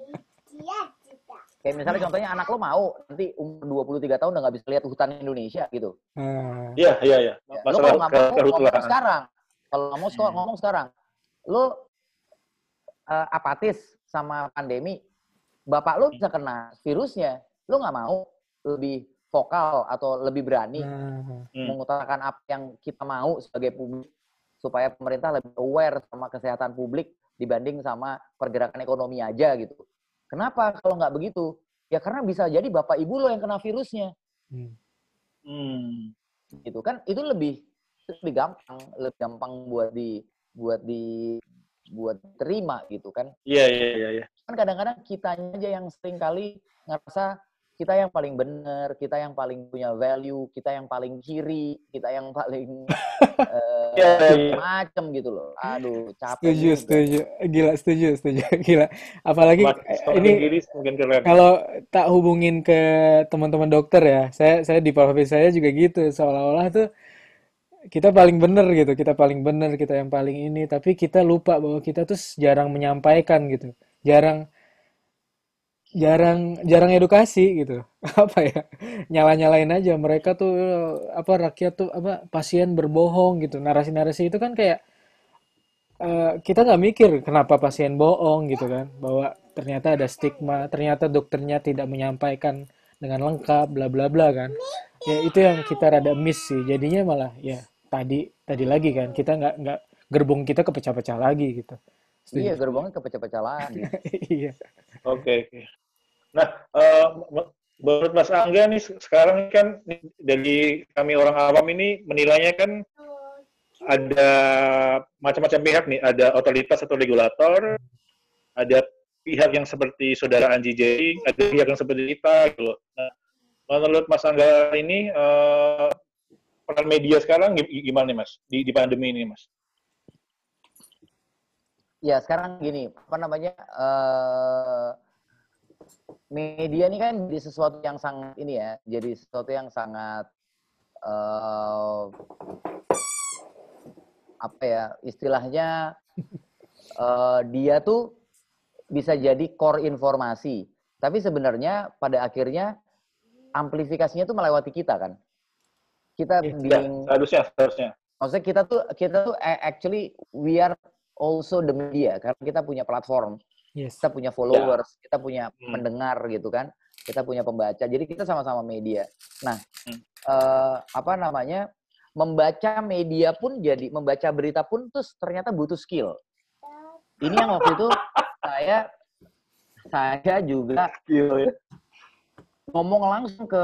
Kayak misalnya contohnya anak lo mau nanti umur 23 tahun udah nggak bisa lihat hutan Indonesia gitu. Hmm. Iya, iya, iya. Ya, lo kalau nggak mau ngomong sekarang. Kalau nggak mau hmm. ngomong sekarang. Lo uh, apatis sama pandemi. Bapak lo bisa kena virusnya. Lo nggak mau lebih vokal atau lebih berani hmm. mengutarakan apa yang kita mau sebagai publik supaya pemerintah lebih aware sama kesehatan publik dibanding sama pergerakan ekonomi aja gitu. Kenapa kalau nggak begitu? Ya karena bisa jadi bapak ibu lo yang kena virusnya. Hmm. hmm. Gitu kan? Itu lebih lebih gampang, lebih gampang buat di buat di buat terima gitu kan? Iya iya iya. iya. Kan kadang-kadang kitanya aja yang sering kali ngerasa kita yang paling benar, kita yang paling punya value, kita yang paling kiri, kita yang paling uh, yeah, yeah. macem gitu loh. Aduh, capek. Setuju, juga. setuju. Gila, setuju, setuju. Gila. Apalagi Mas, ini kalau tak hubungin ke teman-teman dokter ya, saya saya di profesi saya juga gitu, seolah-olah tuh kita paling benar gitu, kita paling benar, kita yang paling ini, tapi kita lupa bahwa kita tuh jarang menyampaikan gitu, jarang jarang jarang edukasi gitu. Apa ya? Nyala nyalain aja. Mereka tuh apa rakyat tuh apa pasien berbohong gitu. Narasi narasi itu kan kayak uh, kita nggak mikir kenapa pasien bohong gitu kan. Bahwa ternyata ada stigma ternyata dokternya tidak menyampaikan dengan lengkap bla bla bla kan. Ya itu yang kita rada miss sih. Jadinya malah ya tadi tadi lagi kan kita nggak nggak gerbong kita kepecah-pecah lagi gitu Iya, gerbongnya kepecah-pecah lagi. iya. Oke, oke. Nah, uh, menurut Mas Angga nih sekarang kan dari kami orang awam ini menilainya kan ada macam-macam pihak nih, ada otoritas atau regulator, ada pihak yang seperti saudara Anji Jering, ada pihak yang seperti kita gitu. Nah, menurut Mas Angga ini uh, peran media sekarang gimana nih Mas di, di pandemi ini Mas? Ya sekarang gini, apa namanya? Uh, media ini kan jadi sesuatu yang sangat ini ya, jadi sesuatu yang sangat uh, apa ya istilahnya uh, dia tuh bisa jadi core informasi, tapi sebenarnya pada akhirnya amplifikasinya tuh melewati kita kan. Kita ya, being, harusnya harusnya. Maksudnya kita tuh kita tuh actually we are also the media karena kita punya platform Yes. Kita punya followers, yeah. kita punya hmm. mendengar gitu kan. kita punya pembaca. Jadi kita sama-sama media. Nah, Hmm. eh, apa namanya? Membaca media pun jadi membaca berita pun terus ternyata butuh skill. Ini yang waktu itu saya saya juga Gila ya. Ngomong langsung ke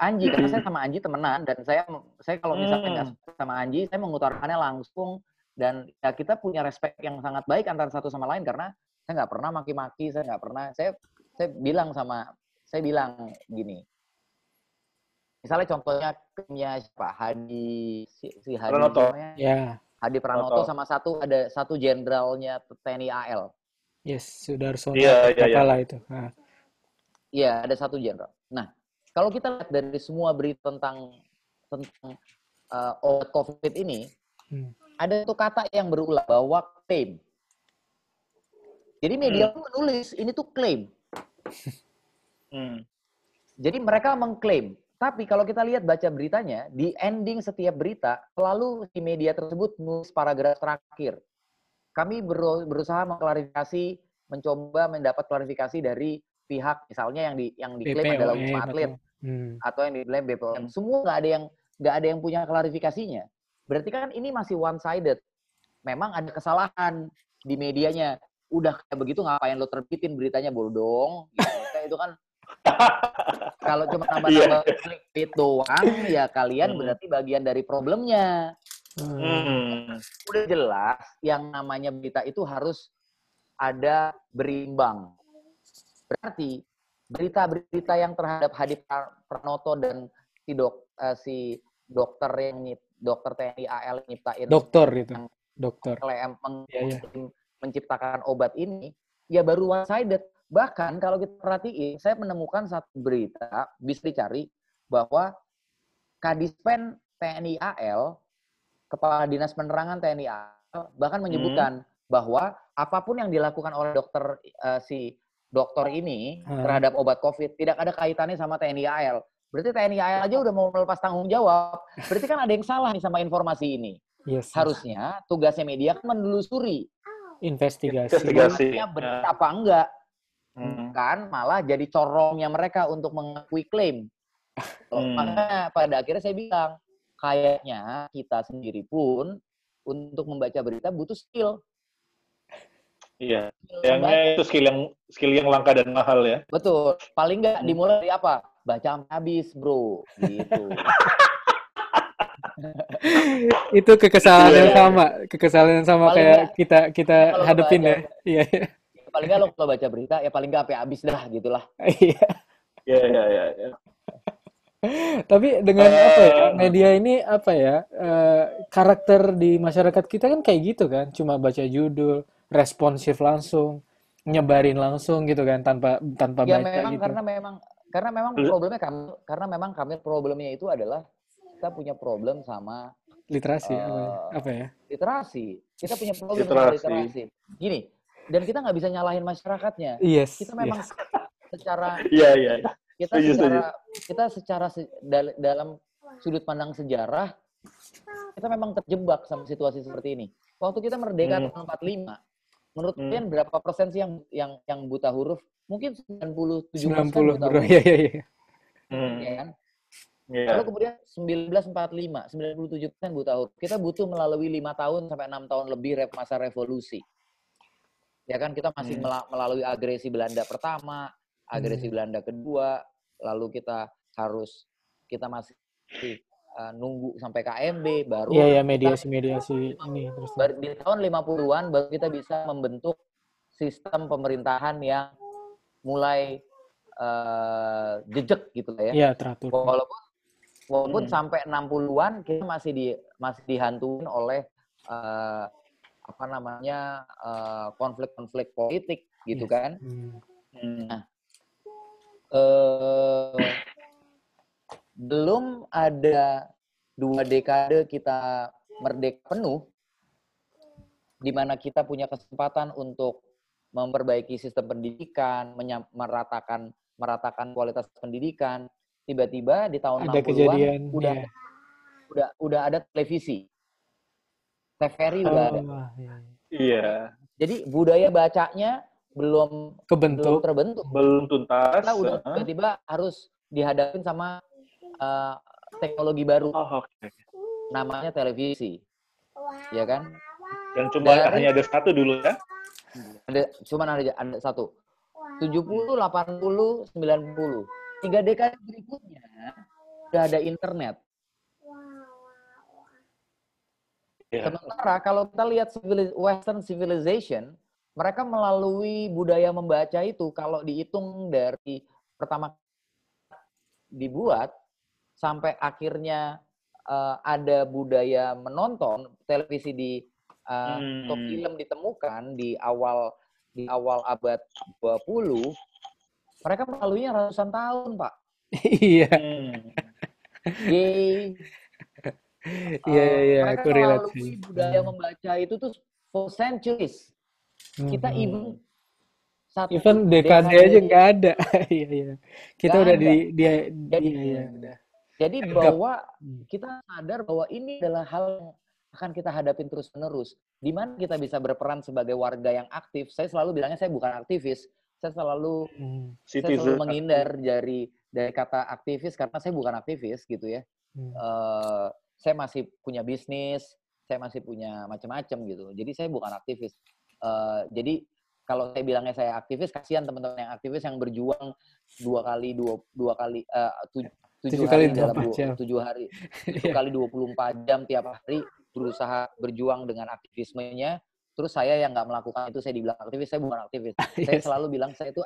Anji karena saya sama Anji temenan dan saya saya kalau misalnya nggak Hmm. suka sama Anji saya mengutarakannya langsung dan ya kita punya respect yang sangat baik antara satu sama lain karena saya nggak pernah maki-maki saya nggak pernah saya saya bilang sama saya bilang gini misalnya contohnya punya siapa Hadi si, si Hadi Pranoto. Ya, Hadi Pranoto Pranoto. sama satu ada satu jenderalnya TNI AL yes, Sudarsono iya, iya. apalah itu. Nah, Iya, ada satu jenderal. Nah, kalau kita lihat dari semua berita tentang tentang uh, obat COVID ini, hmm. ada satu kata yang berulang bahwa klaim. Jadi media Hmm. menulis ini tuh klaim. Hmm. Jadi mereka mengklaim. Tapi kalau kita lihat baca beritanya, di ending setiap berita selalu di media tersebut nulis paragraf terakhir. Kami beru- berusaha mengklarifikasi, mencoba mendapat klarifikasi dari pihak misalnya yang di yang diklaim adalah BPOM Wisma Atlet atau- Hmm. atau yang diklaim BPOM. Semua nggak ada yang nggak ada yang punya klarifikasinya. Berarti kan ini masih one sided. Memang ada kesalahan di medianya. Udah kayak begitu ngapain lo terbitin beritanya bodong? Gitu. Itu kan kalau cuma nambah-nambah clickbait doang ya kalian Hmm. berarti bagian dari problemnya. Hmm. Udah jelas yang namanya berita itu harus ada berimbang. Berarti berita-berita yang terhadap Hadi Pra- Pranoto dan si dok eh, si dokter yang nyip, dokter TNI AL yang nyiptain Dokter. Yang- Dokter. klaim meng- Iya, iya. menciptakan obat ini ya baru one sided. Bahkan kalau kita perhatiin, saya menemukan satu berita bisa dicari bahwa Kadispen TNI AL, Kepala Dinas Penerangan TNI AL, bahkan menyebutkan bahwa apa pun yang dilakukan oleh dokter eh, si dokter ini Hmm. terhadap obat COVID tidak ada kaitannya sama TNI AL. Berarti TNI AL aja udah mau melepas tanggung jawab. Berarti kan ada yang salah nih sama informasi ini. Yes. Harusnya tugasnya media kan menelusuri investigasi. Investigasi. Benar apa enggak Hmm. kan malah jadi corongnya mereka untuk mengakui klaim. Oh, Hmm. Makanya pada akhirnya saya bilang kayaknya kita sendiri pun untuk membaca berita butuh skill. Iya. Skill Yang membaca. itu skill yang skill yang langka dan mahal ya. Betul. Paling enggak Hmm. dimulai dari apa? Baca habis, bro. Gitu. itu kekesalan Iya, yang sama, kekesalan yang sama Paling kayak nggak- kita kita hadepin baca- ya. Iya, iya. paling enggak lo kalau baca berita ya paling enggak sampai habis dah gitulah. Iya. Iya, iya, iya. iya. Tapi dengan apa ya? Media ini apa ya? eh, karakter di masyarakat kita kan kayak gitu kan, cuma baca judul, responsif langsung, nyebarin langsung gitu kan tanpa tanpa Ya baca memang gitu. karena memang karena memang problemnya kami karena memang kami problemnya itu adalah kita punya problem sama Literasi apa ya? Eh, Apa ya? literasi. Kita punya problem sama Literasi. literasi. Gini, dan kita nggak bisa nyalahin masyarakatnya. Yes. Kita memang yes. secara Iya, iya. iya. kita Setuju, secara kita secara se- dal- dalam sudut pandang sejarah kita memang terjebak sama situasi seperti ini. Waktu kita merdeka Hmm. tahun 45, menurut Hmm. kalian berapa persen sih yang yang yang buta huruf? Mungkin 97 persen 90 buta bro. huruf, Iya, iya, iya. Hmm. ya kan? Iya. Lalu kemudian 1945, 97 persen buta huruf. Kita butuh melalui lima tahun sampai enam tahun lebih masa revolusi. Ya kan kita masih Hmm. mela- melalui agresi Belanda pertama, agresi Hmm. Belanda kedua, lalu kita harus kita masih uh, nunggu sampai KMB baru Iya, iya, kita- mediasi-mediasi ini terus. baru di tahun 50-an baru kita bisa membentuk sistem pemerintahan yang mulai uh, jejak gitu lah ya. Iya, teratur. Walaupun walaupun Hmm. sampai 60-an kita masih di masih dihantuin oleh eh, apa namanya eh, konflik-konflik politik gitu Yes. kan. Hmm. Hmm. Eh belum ada dua dekade kita merdeka penuh di mana kita punya kesempatan untuk memperbaiki sistem pendidikan, menyam- meratakan meratakan kualitas pendidikan. Tiba-tiba di tahun Ada 60-an kejadian. udah iya. udah udah ada televisi. TVRI udah ada. Oh, iya, iya. Iya. Jadi budaya bacanya belum belum Kebentuk. terbentuk. Belum tuntas. Kita udah tiba-tiba harus dihadapin sama eh, teknologi baru Oh, oke. namanya televisi, ya kan? Yang cuma Dari- hanya ada satu dulu ya. Ada cuman ada ada satu. 70, 80, 90. Tiga dekade berikutnya udah ada internet. Iya. Sementara kalau kita lihat Western civilization, mereka melalui budaya membaca itu kalau dihitung dari pertama dibuat sampai akhirnya eh, ada budaya menonton televisi di eh, atau Hmm. film ditemukan di awal di awal abad 20 mereka melaluinya ratusan tahun, Pak. Iya, Hmm. Yeay. iya, iya, mereka aku relate melalui sih. budaya membaca itu tuh for centuries. Kita Mhm. even satu Even dekade aja nggak ada. Iya, iya. Kita Nggak udah ada. di dia Jadi- iya, iya, udah. Jadi bahwa kita sadar bahwa ini adalah hal yang akan kita hadapin terus-menerus. Di mana kita bisa berperan sebagai warga yang aktif. Saya selalu bilangnya saya bukan aktivis. Saya selalu Hmm. saya selalu menghindar dari dari kata aktivis karena saya bukan aktivis gitu ya. Hmm. Eh, saya masih punya bisnis, saya masih punya macam-macam gitu. Jadi saya bukan aktivis. Eh, jadi kalau saya bilangnya saya aktivis, kasihan teman-teman yang aktivis yang berjuang dua kali dua dua kali eh, tu- tujuh, kali hari dalam 24 dua- jam. tujuh hari tujuh Iya. kali 24 jam tiap hari berusaha berjuang dengan aktivismenya. Terus saya yang nggak melakukan itu saya dibilang aktivis, saya bukan aktivis. Saya Yes. selalu bilang saya itu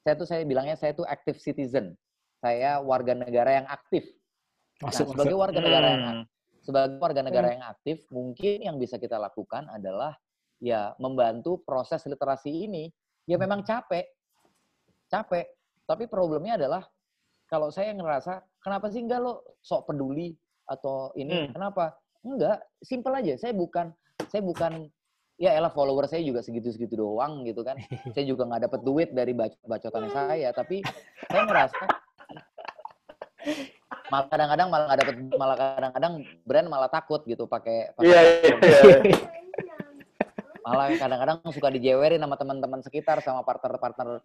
saya tuh saya bilangnya saya itu active citizen. Saya warga negara yang aktif. Nah, sebagai masuk. warga negara yang Hmm. sebagai warga negara yang aktif, mungkin yang bisa kita lakukan adalah ya membantu proses literasi ini. Ya memang capek, capek. Tapi problemnya adalah kalau saya ngerasa kenapa sih enggak lo sok peduli atau ini Hmm. kenapa? Enggak, simple aja. Saya bukan saya bukan ya elah follower saya juga segitu-segitu doang gitu kan. saya juga nggak dapat duit dari bacot-bacotannya saya, tapi saya ngerasa malah kadang-kadang malah nggak dapat malah kadang-kadang brand malah takut gitu pakai pakai iya, iya. Malah kadang-kadang suka dijewerin sama teman-teman sekitar sama partner-partner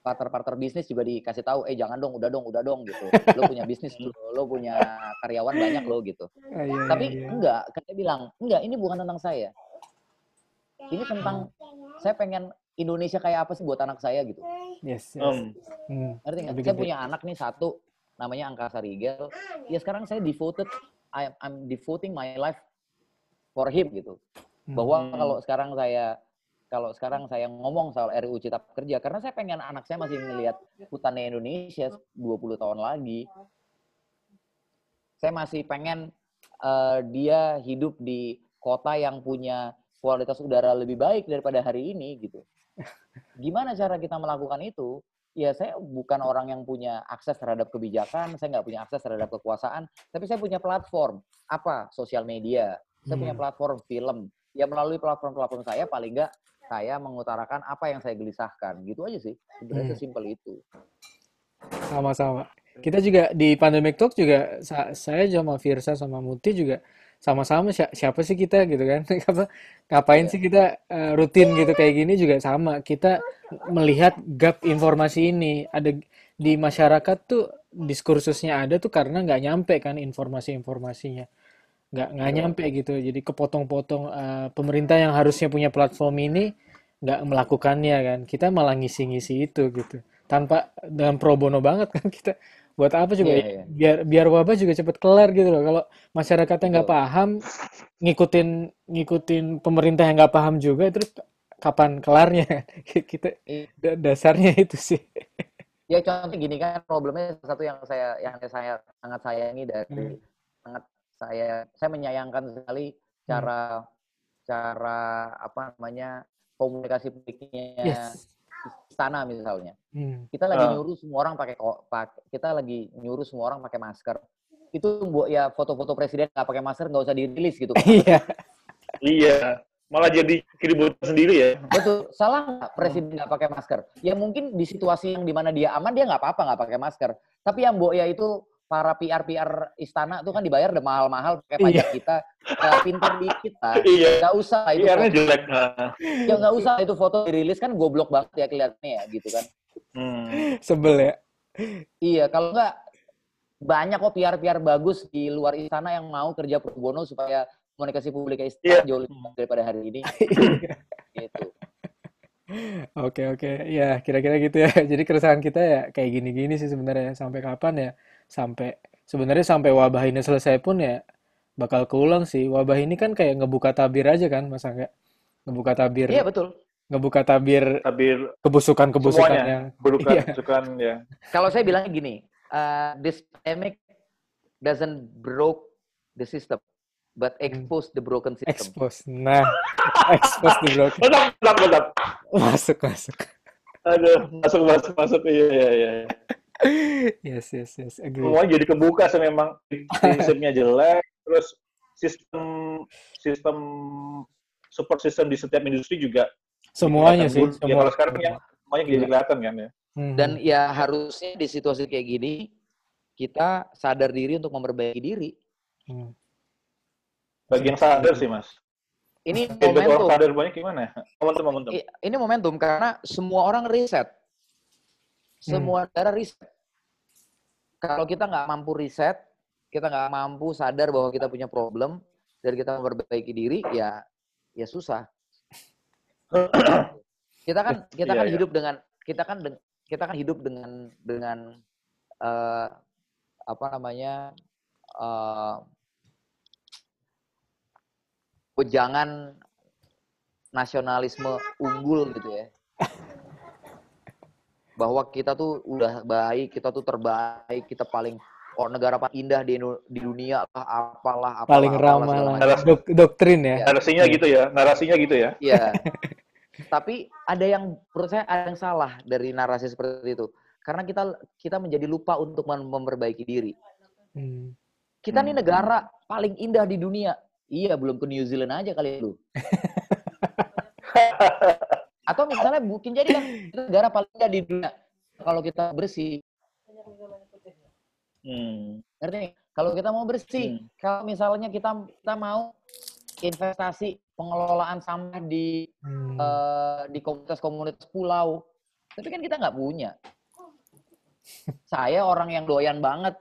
partner-partner bisnis juga dikasih tahu eh jangan dong udah dong udah dong gitu. Lo punya bisnis lo, lo punya karyawan banyak lo gitu. Iya, tapi iya, enggak saya bilang enggak ini bukan tentang saya. Ini tentang saya pengen Indonesia kayak apa sih buat anak saya gitu. Yes, yes. Hmm. Hmm. ngerti nggak? Saya punya anak nih satu namanya Angkasa Rigel. Ya sekarang saya devoted I'm, I'm devoting my life for him gitu bahwa Hmm. kalau sekarang saya kalau sekarang saya ngomong soal RUU Cipta Kerja karena saya pengen anak saya masih melihat hutannya Indonesia 20 tahun lagi. Saya masih pengen eh, dia hidup di kota yang punya kualitas udara lebih baik daripada hari ini gitu. Gimana cara kita melakukan itu? Ya saya bukan orang yang punya akses terhadap kebijakan, saya nggak punya akses terhadap kekuasaan, tapi saya punya platform. Apa? Sosial media. Saya punya Hmm. platform film. Ya melalui platform-platform saya paling nggak saya mengutarakan apa yang saya gelisahkan. Gitu aja sih. Sebenarnya Hmm. sesimpel itu. Sama-sama. Kita juga di Pandemic Talk juga sa- saya sama Virsa sama Muti juga sama-sama si- siapa sih kita gitu kan? Apa ngapain Iya. sih kita eh, rutin gitu kayak gini juga sama. Kita melihat gap informasi ini ada di masyarakat tuh diskursusnya ada tuh karena nggak nyampe kan informasi-informasinya. Nggak nggak Betul. nyampe gitu. Jadi kepotong-potong eh, pemerintah yang harusnya punya platform ini nggak melakukannya kan. Kita malah ngisi-ngisi itu gitu. Tanpa dengan pro bono banget kan kita buat apa coba Iya, iya. biar biar wabah juga cepet kelar gitu loh kalau masyarakatnya nggak paham ngikutin ngikutin pemerintah yang nggak paham juga terus kapan kelarnya kita Iya. da- dasarnya itu sih Ya contoh gini kan problemnya satu yang saya yang saya sangat sayangi dari Hmm. sangat saya saya menyayangkan sekali cara cara apa namanya komunikasi publiknya yes istana misalnya. Hmm. Kita lagi Ah. nyuruh semua orang pakai kita lagi nyuruh semua orang pakai masker. Itu buat ya foto-foto presiden nggak pakai masker nggak usah dirilis gitu. iya Iya. Malah jadi keributan sendiri ya. Betul. Salah nggak presiden nggak pakai masker? Ya mungkin di situasi yang di mana dia aman dia nggak apa-apa nggak pakai masker. Tapi yang Mbok ya itu para PR-PR istana tuh kan dibayar udah mahal-mahal pakai Iya. pajak kita. Ya, pinter dikit lah. Iya. Nggak usah itu foto, jelek. Nah. ya nggak usah itu foto dirilis kan goblok banget ya kelihatannya ya gitu kan. Hmm. Sebel ya. Iya, kalau nggak banyak kok PR-PR bagus di luar istana yang mau kerja pro bono supaya komunikasi publik istana Iya. jauh lebih baik daripada hari ini. Oke oke ya kira-kira gitu ya jadi keresahan kita ya kayak gini-gini sih sebenarnya sampai kapan ya sampai sebenarnya sampai wabah ini selesai pun ya bakal keulang sih wabah ini kan kayak ngebuka tabir aja kan mas Angga ngebuka tabir Iya betul. ngebuka tabir Tabir kebusukan-kebusukan semuanya. yang Bukan, Iya. ya. Kalau saya bilangnya gini, uh, this pandemic doesn't broke the system, but expose the broken system. expose nah expose the broken Mantap, mantap, mantap. masuk masuk Aduh, masuk, masuk, masuk. Iya, iya, iya. yes yes yes agree Semuanya jadi kebuka sih memang sistemnya jelek, terus sistem sistem support system di setiap industri juga semuanya sih buruk. Ya, semua kalau sekarang yang semuanya jadi Iya. kelihatan kan ya. Mhm. Dan ya harusnya di situasi kayak gini kita sadar diri untuk memperbaiki diri. Hmm. Bagi yang sadar sih, Mas. Ini Feedback orang momentum. sadar banyak gimana? Momentum, momentum. I- Ini momentum karena semua orang riset. Semua negara riset. Kalau kita nggak mampu riset, kita nggak mampu sadar bahwa kita punya problem dan kita memperbaiki diri, ya ya susah. kita kan kita Iya, kan iya. hidup dengan kita kan kita kan hidup dengan dengan eh, apa namanya eh wejangan nasionalisme unggul gitu ya bahwa kita tuh udah baik kita tuh terbaik kita paling oh negara paling indah di, di dunia lah apalah apalah paling apalah, ramah lah macam. Dok- doktrin ya Narasinya gitu ya, narasinya gitu ya. Iya. Tapi ada yang menurut saya ada yang salah dari narasi seperti itu. Karena kita kita menjadi lupa untuk mem- memperbaiki diri. Hmm. Kita nih Hmm. negara paling indah di dunia. Iya, belum ke New Zealand aja kali lu. Atau misalnya mungkin jadi kan negara paling indah di dunia. Kalau kita bersih, Hmm. ngerti nih? Kalau kita mau bersih, Hmm. kalau misalnya kita kita mau investasi pengelolaan sampah di Hmm. eh, di komunitas-komunitas pulau. Tapi kan kita nggak punya. Saya orang yang doyan banget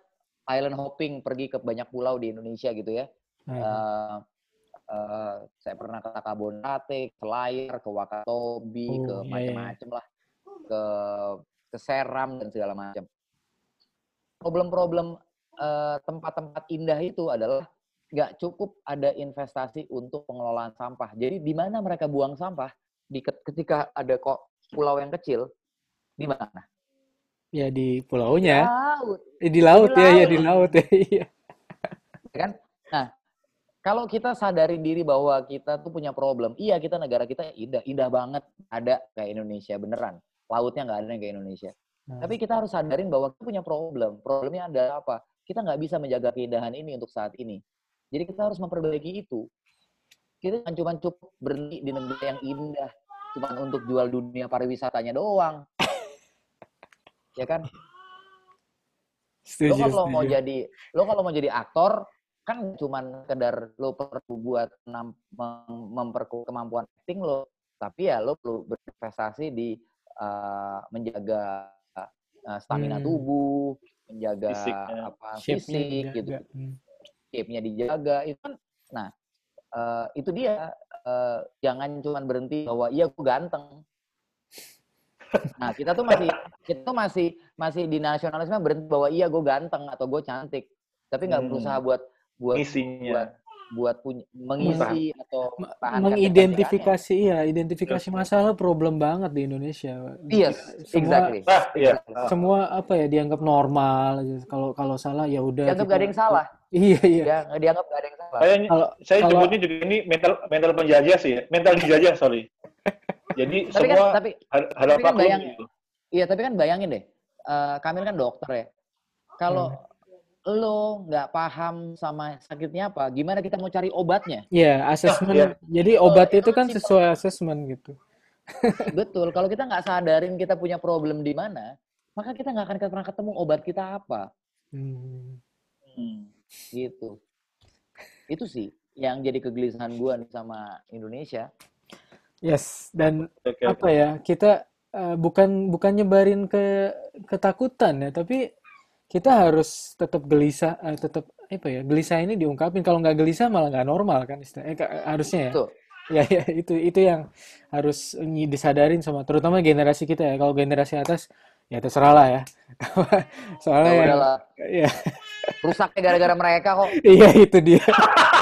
island hopping, pergi ke banyak pulau di Indonesia gitu ya. Eh, eh, saya pernah ke Takabonate, ke Layar, ke Wakatobi, Oh, ke iya, iya. macam-macam lah, ke ke Seram dan segala macam. Problem-problem eh, tempat-tempat indah itu adalah nggak cukup ada investasi untuk pengelolaan sampah. Jadi di mana mereka buang sampah? Di ketika ada kok pulau yang kecil, di mana? ya di pulaunya Laut. Eh, di laut ya ya laut. di laut ya iya ya kan? Nah, kalau kita sadari diri bahwa kita tuh punya problem, iya kita negara kita indah, indah banget, ada kayak Indonesia beneran. Lautnya nggak ada yang kayak Indonesia. Nah, Tapi kita harus sadarin bahwa kita punya problem. Problemnya adalah apa? Kita nggak bisa menjaga keindahan ini untuk saat ini. Jadi kita harus memperbaiki itu. Kita jangan cuma cukup berhenti di negara yang indah, cuma untuk jual dunia pariwisatanya doang. ya kan? Lo setuju kalau mau jadi lo kalau mau jadi aktor kan cuman sekedar lo perlu buat memperkuat kemampuan acting lo tapi ya lo perlu berinvestasi di uh, menjaga uh, stamina Hmm. tubuh menjaga Fisiknya. apa fisik gitu. Hmm. shape-nya dijaga itu kan nah eh, itu dia eh, jangan cuman berhenti bahwa iya gue ganteng nah kita tuh masih kita tuh masih masih di nasionalisme berhenti bahwa iya gue ganteng atau gue cantik tapi nggak Hmm. berusaha buat buat Misinya. buat punya mengisi atau mengidentifikasi ya identifikasi Yes. masalah problem banget di Indonesia Yes, semua exactly. Ah, iya. semua apa ya dianggap normal aja. kalau kalau salah ya udah dianggap kita- gak ada yang salah iya iya ya nggak dianggap gak ada yang salah Saya, kalau saya kalau- sebutnya juga ini mental mental penjajah sih ya. Mental penjajah, sorry. Jadi tapi kan semua tapi har- harap tapi kan maklum bayang- gitu. Iya, tapi kan bayangin deh, eh Kamil kan dokter ya. Kalau Hmm. Lo nggak paham sama sakitnya apa, gimana kita mau cari obatnya? ya asesmen iya. jadi Oh, obat itu itu kan simpel. sesuai asesmen gitu Betul. Kalau kita nggak sadarin kita punya problem di mana, maka kita nggak akan pernah ketemu obat kita apa. Hmm. Hmm. gitu. Itu sih yang jadi kegelisahan gua nih sama Indonesia. Yes, dan Oke, apa ya kita eh, bukan bukan nyebarin ke ketakutan ya, tapi kita harus tetap gelisah, eh, tetap apa ya gelisah ini diungkapin. Kalau nggak gelisah malah nggak normal kan istilahnya. Eh, harusnya ya. Tuh, Ya, ya itu itu yang harus disadarin sama terutama generasi kita ya. Kalau generasi atas ya terserah lah ya. Soalnya ya ya Rusaknya gara-gara mereka kok. iya itu dia.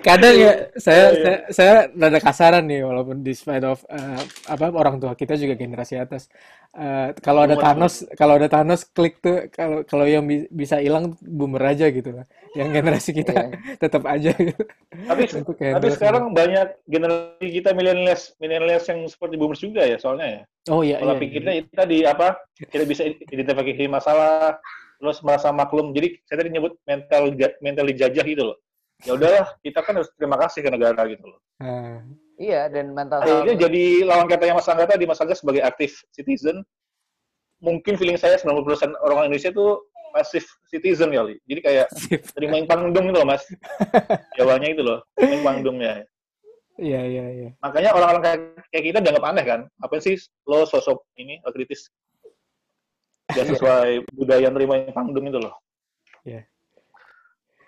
Kadang ya saya Iya, iya. saya saya rada kasaran nih walaupun despite of eh, apa orang tua kita juga generasi atas. Eh, kalau ada Thanos kalau ada Thanos klik tuh kalau kalau yang bi- bisa hilang boomer aja gitu lah. Yang generasi kita Iya. tetap aja gitu. Tapi Untuk tapi sekarang banyak generasi kita millennials millennials yang seperti boomers juga ya soalnya ya. Oh iya Pola iya. iya. pikirnya itu tadi apa? Tidak bisa identifikasi masalah, terus merasa maklum. Jadi saya tadi nyebut mental mental dijajah gitu loh. Ya udahlah, kita kan harus terima kasih ke negara gitu loh. Nah, Iya, dan mental Akhirnya health. jadi lawan katanya Mas Angga tadi, Mas Angga sebagai aktif citizen, mungkin feeling saya 90% orang Indonesia itu pasif citizen kali. Jadi kayak terima yang pangdung gitu loh, Mas. Jawanya itu loh, yang pangdungnya. Iya iya iya. Makanya orang-orang kayak, kayak kita dianggap aneh kan? Apa sih lo sosok ini kritis? Gak sesuai budaya terima yang pangdung itu loh. Iya.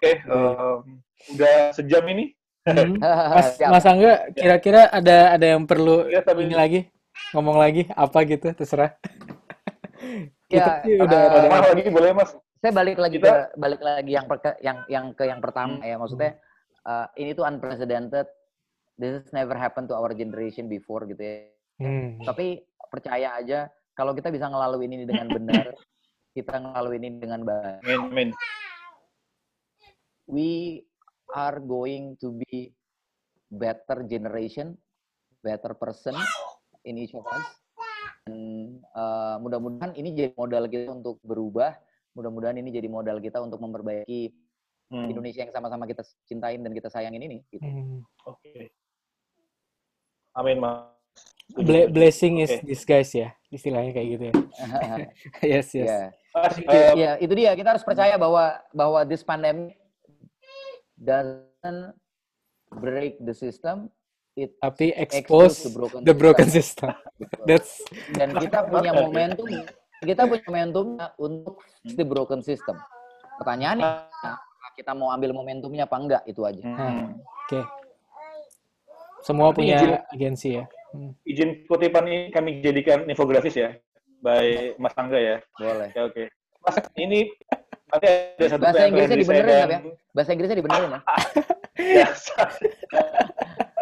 Oke, em, udah sejam ini. Hmm. Mas. Mas Angga kira-kira ada ada yang perlu Ya, tapi ini lagi ngomong lagi apa gitu terserah. Kita Ya, sih udah Mas lagi boleh Mas? saya balik lagi Kita- ke balik lagi yang perke- yang yang ke yang pertama Hmm. ya maksudnya uh, ini tuh unprecedented this has never happened to our generation before gitu ya Hmm. tapi percaya aja kalau kita bisa ngelaluin ini dengan benar kita ngelaluin ini dengan baik Amin, amin. We are going to be better generation better person in each of us dan uh, mudah-mudahan ini jadi modal kita untuk berubah mudah-mudahan ini jadi modal kita untuk memperbaiki Hmm, Indonesia yang sama-sama kita cintain dan kita sayangin ini. Gitu. Hmm. Oke. Amin, Mas. Ble- setuju. blessing is Oke. disguise ya istilahnya kayak gitu ya. yes yes. Thank eh, ya itu dia. Kita harus percaya bahwa bahwa this pandemic doesn't break the system, it Tapi expose expose the broken, the broken system. Gitu. That's Dan kita punya momentum, kita punya momentumnya untuk the broken system. Pertanyaannya, kita mau ambil momentumnya apa enggak itu aja. hmm. oke. Semua Tapi punya izin- agensi ya. Hmm. Izin kutipan ini kami jadikan infografis ya, by Mas Angga ya. Boleh. Oke, oke. Mas, ini nanti ada satu Bahasa Inggrisnya dari saya dibenerin, dan- Nap, Bahasa Inggrisnya dibenerin ya. Ya,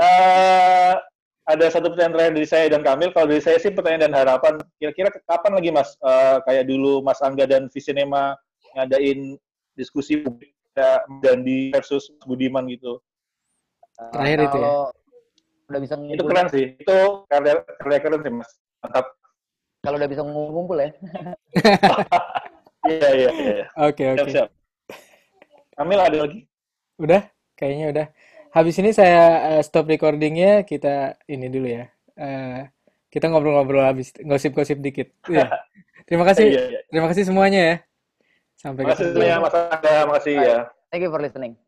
Eh, ada satu pertanyaan terakhir dari saya dan Kamil. Kalau dari saya sih pertanyaan dan harapan. Kira-kira kapan lagi Mas, eh, kayak dulu Mas Angga dan Visinema ngadain diskusi publik kayak Gandhi versus Budiman gitu. Eh, Terakhir itu ya? Udah bisa Itu ngumpul, keren sih. Itu karya, karya keren sih Mas. Mantap. kalau udah bisa ngumpul ya. Iya, iya, iya. Oke Siap, oke. siap. Kamil ada lagi? Udah, kayaknya udah. Habis ini saya eh, stop recordingnya, kita ini dulu ya. Eh, kita ngobrol-ngobrol habis, gosip-gosip dikit. Iya. Terima kasih, Iya, iya. terima kasih semuanya ya. Sampai ketemu. semuanya Mas Angga. Makasih ya. Thank you for listening.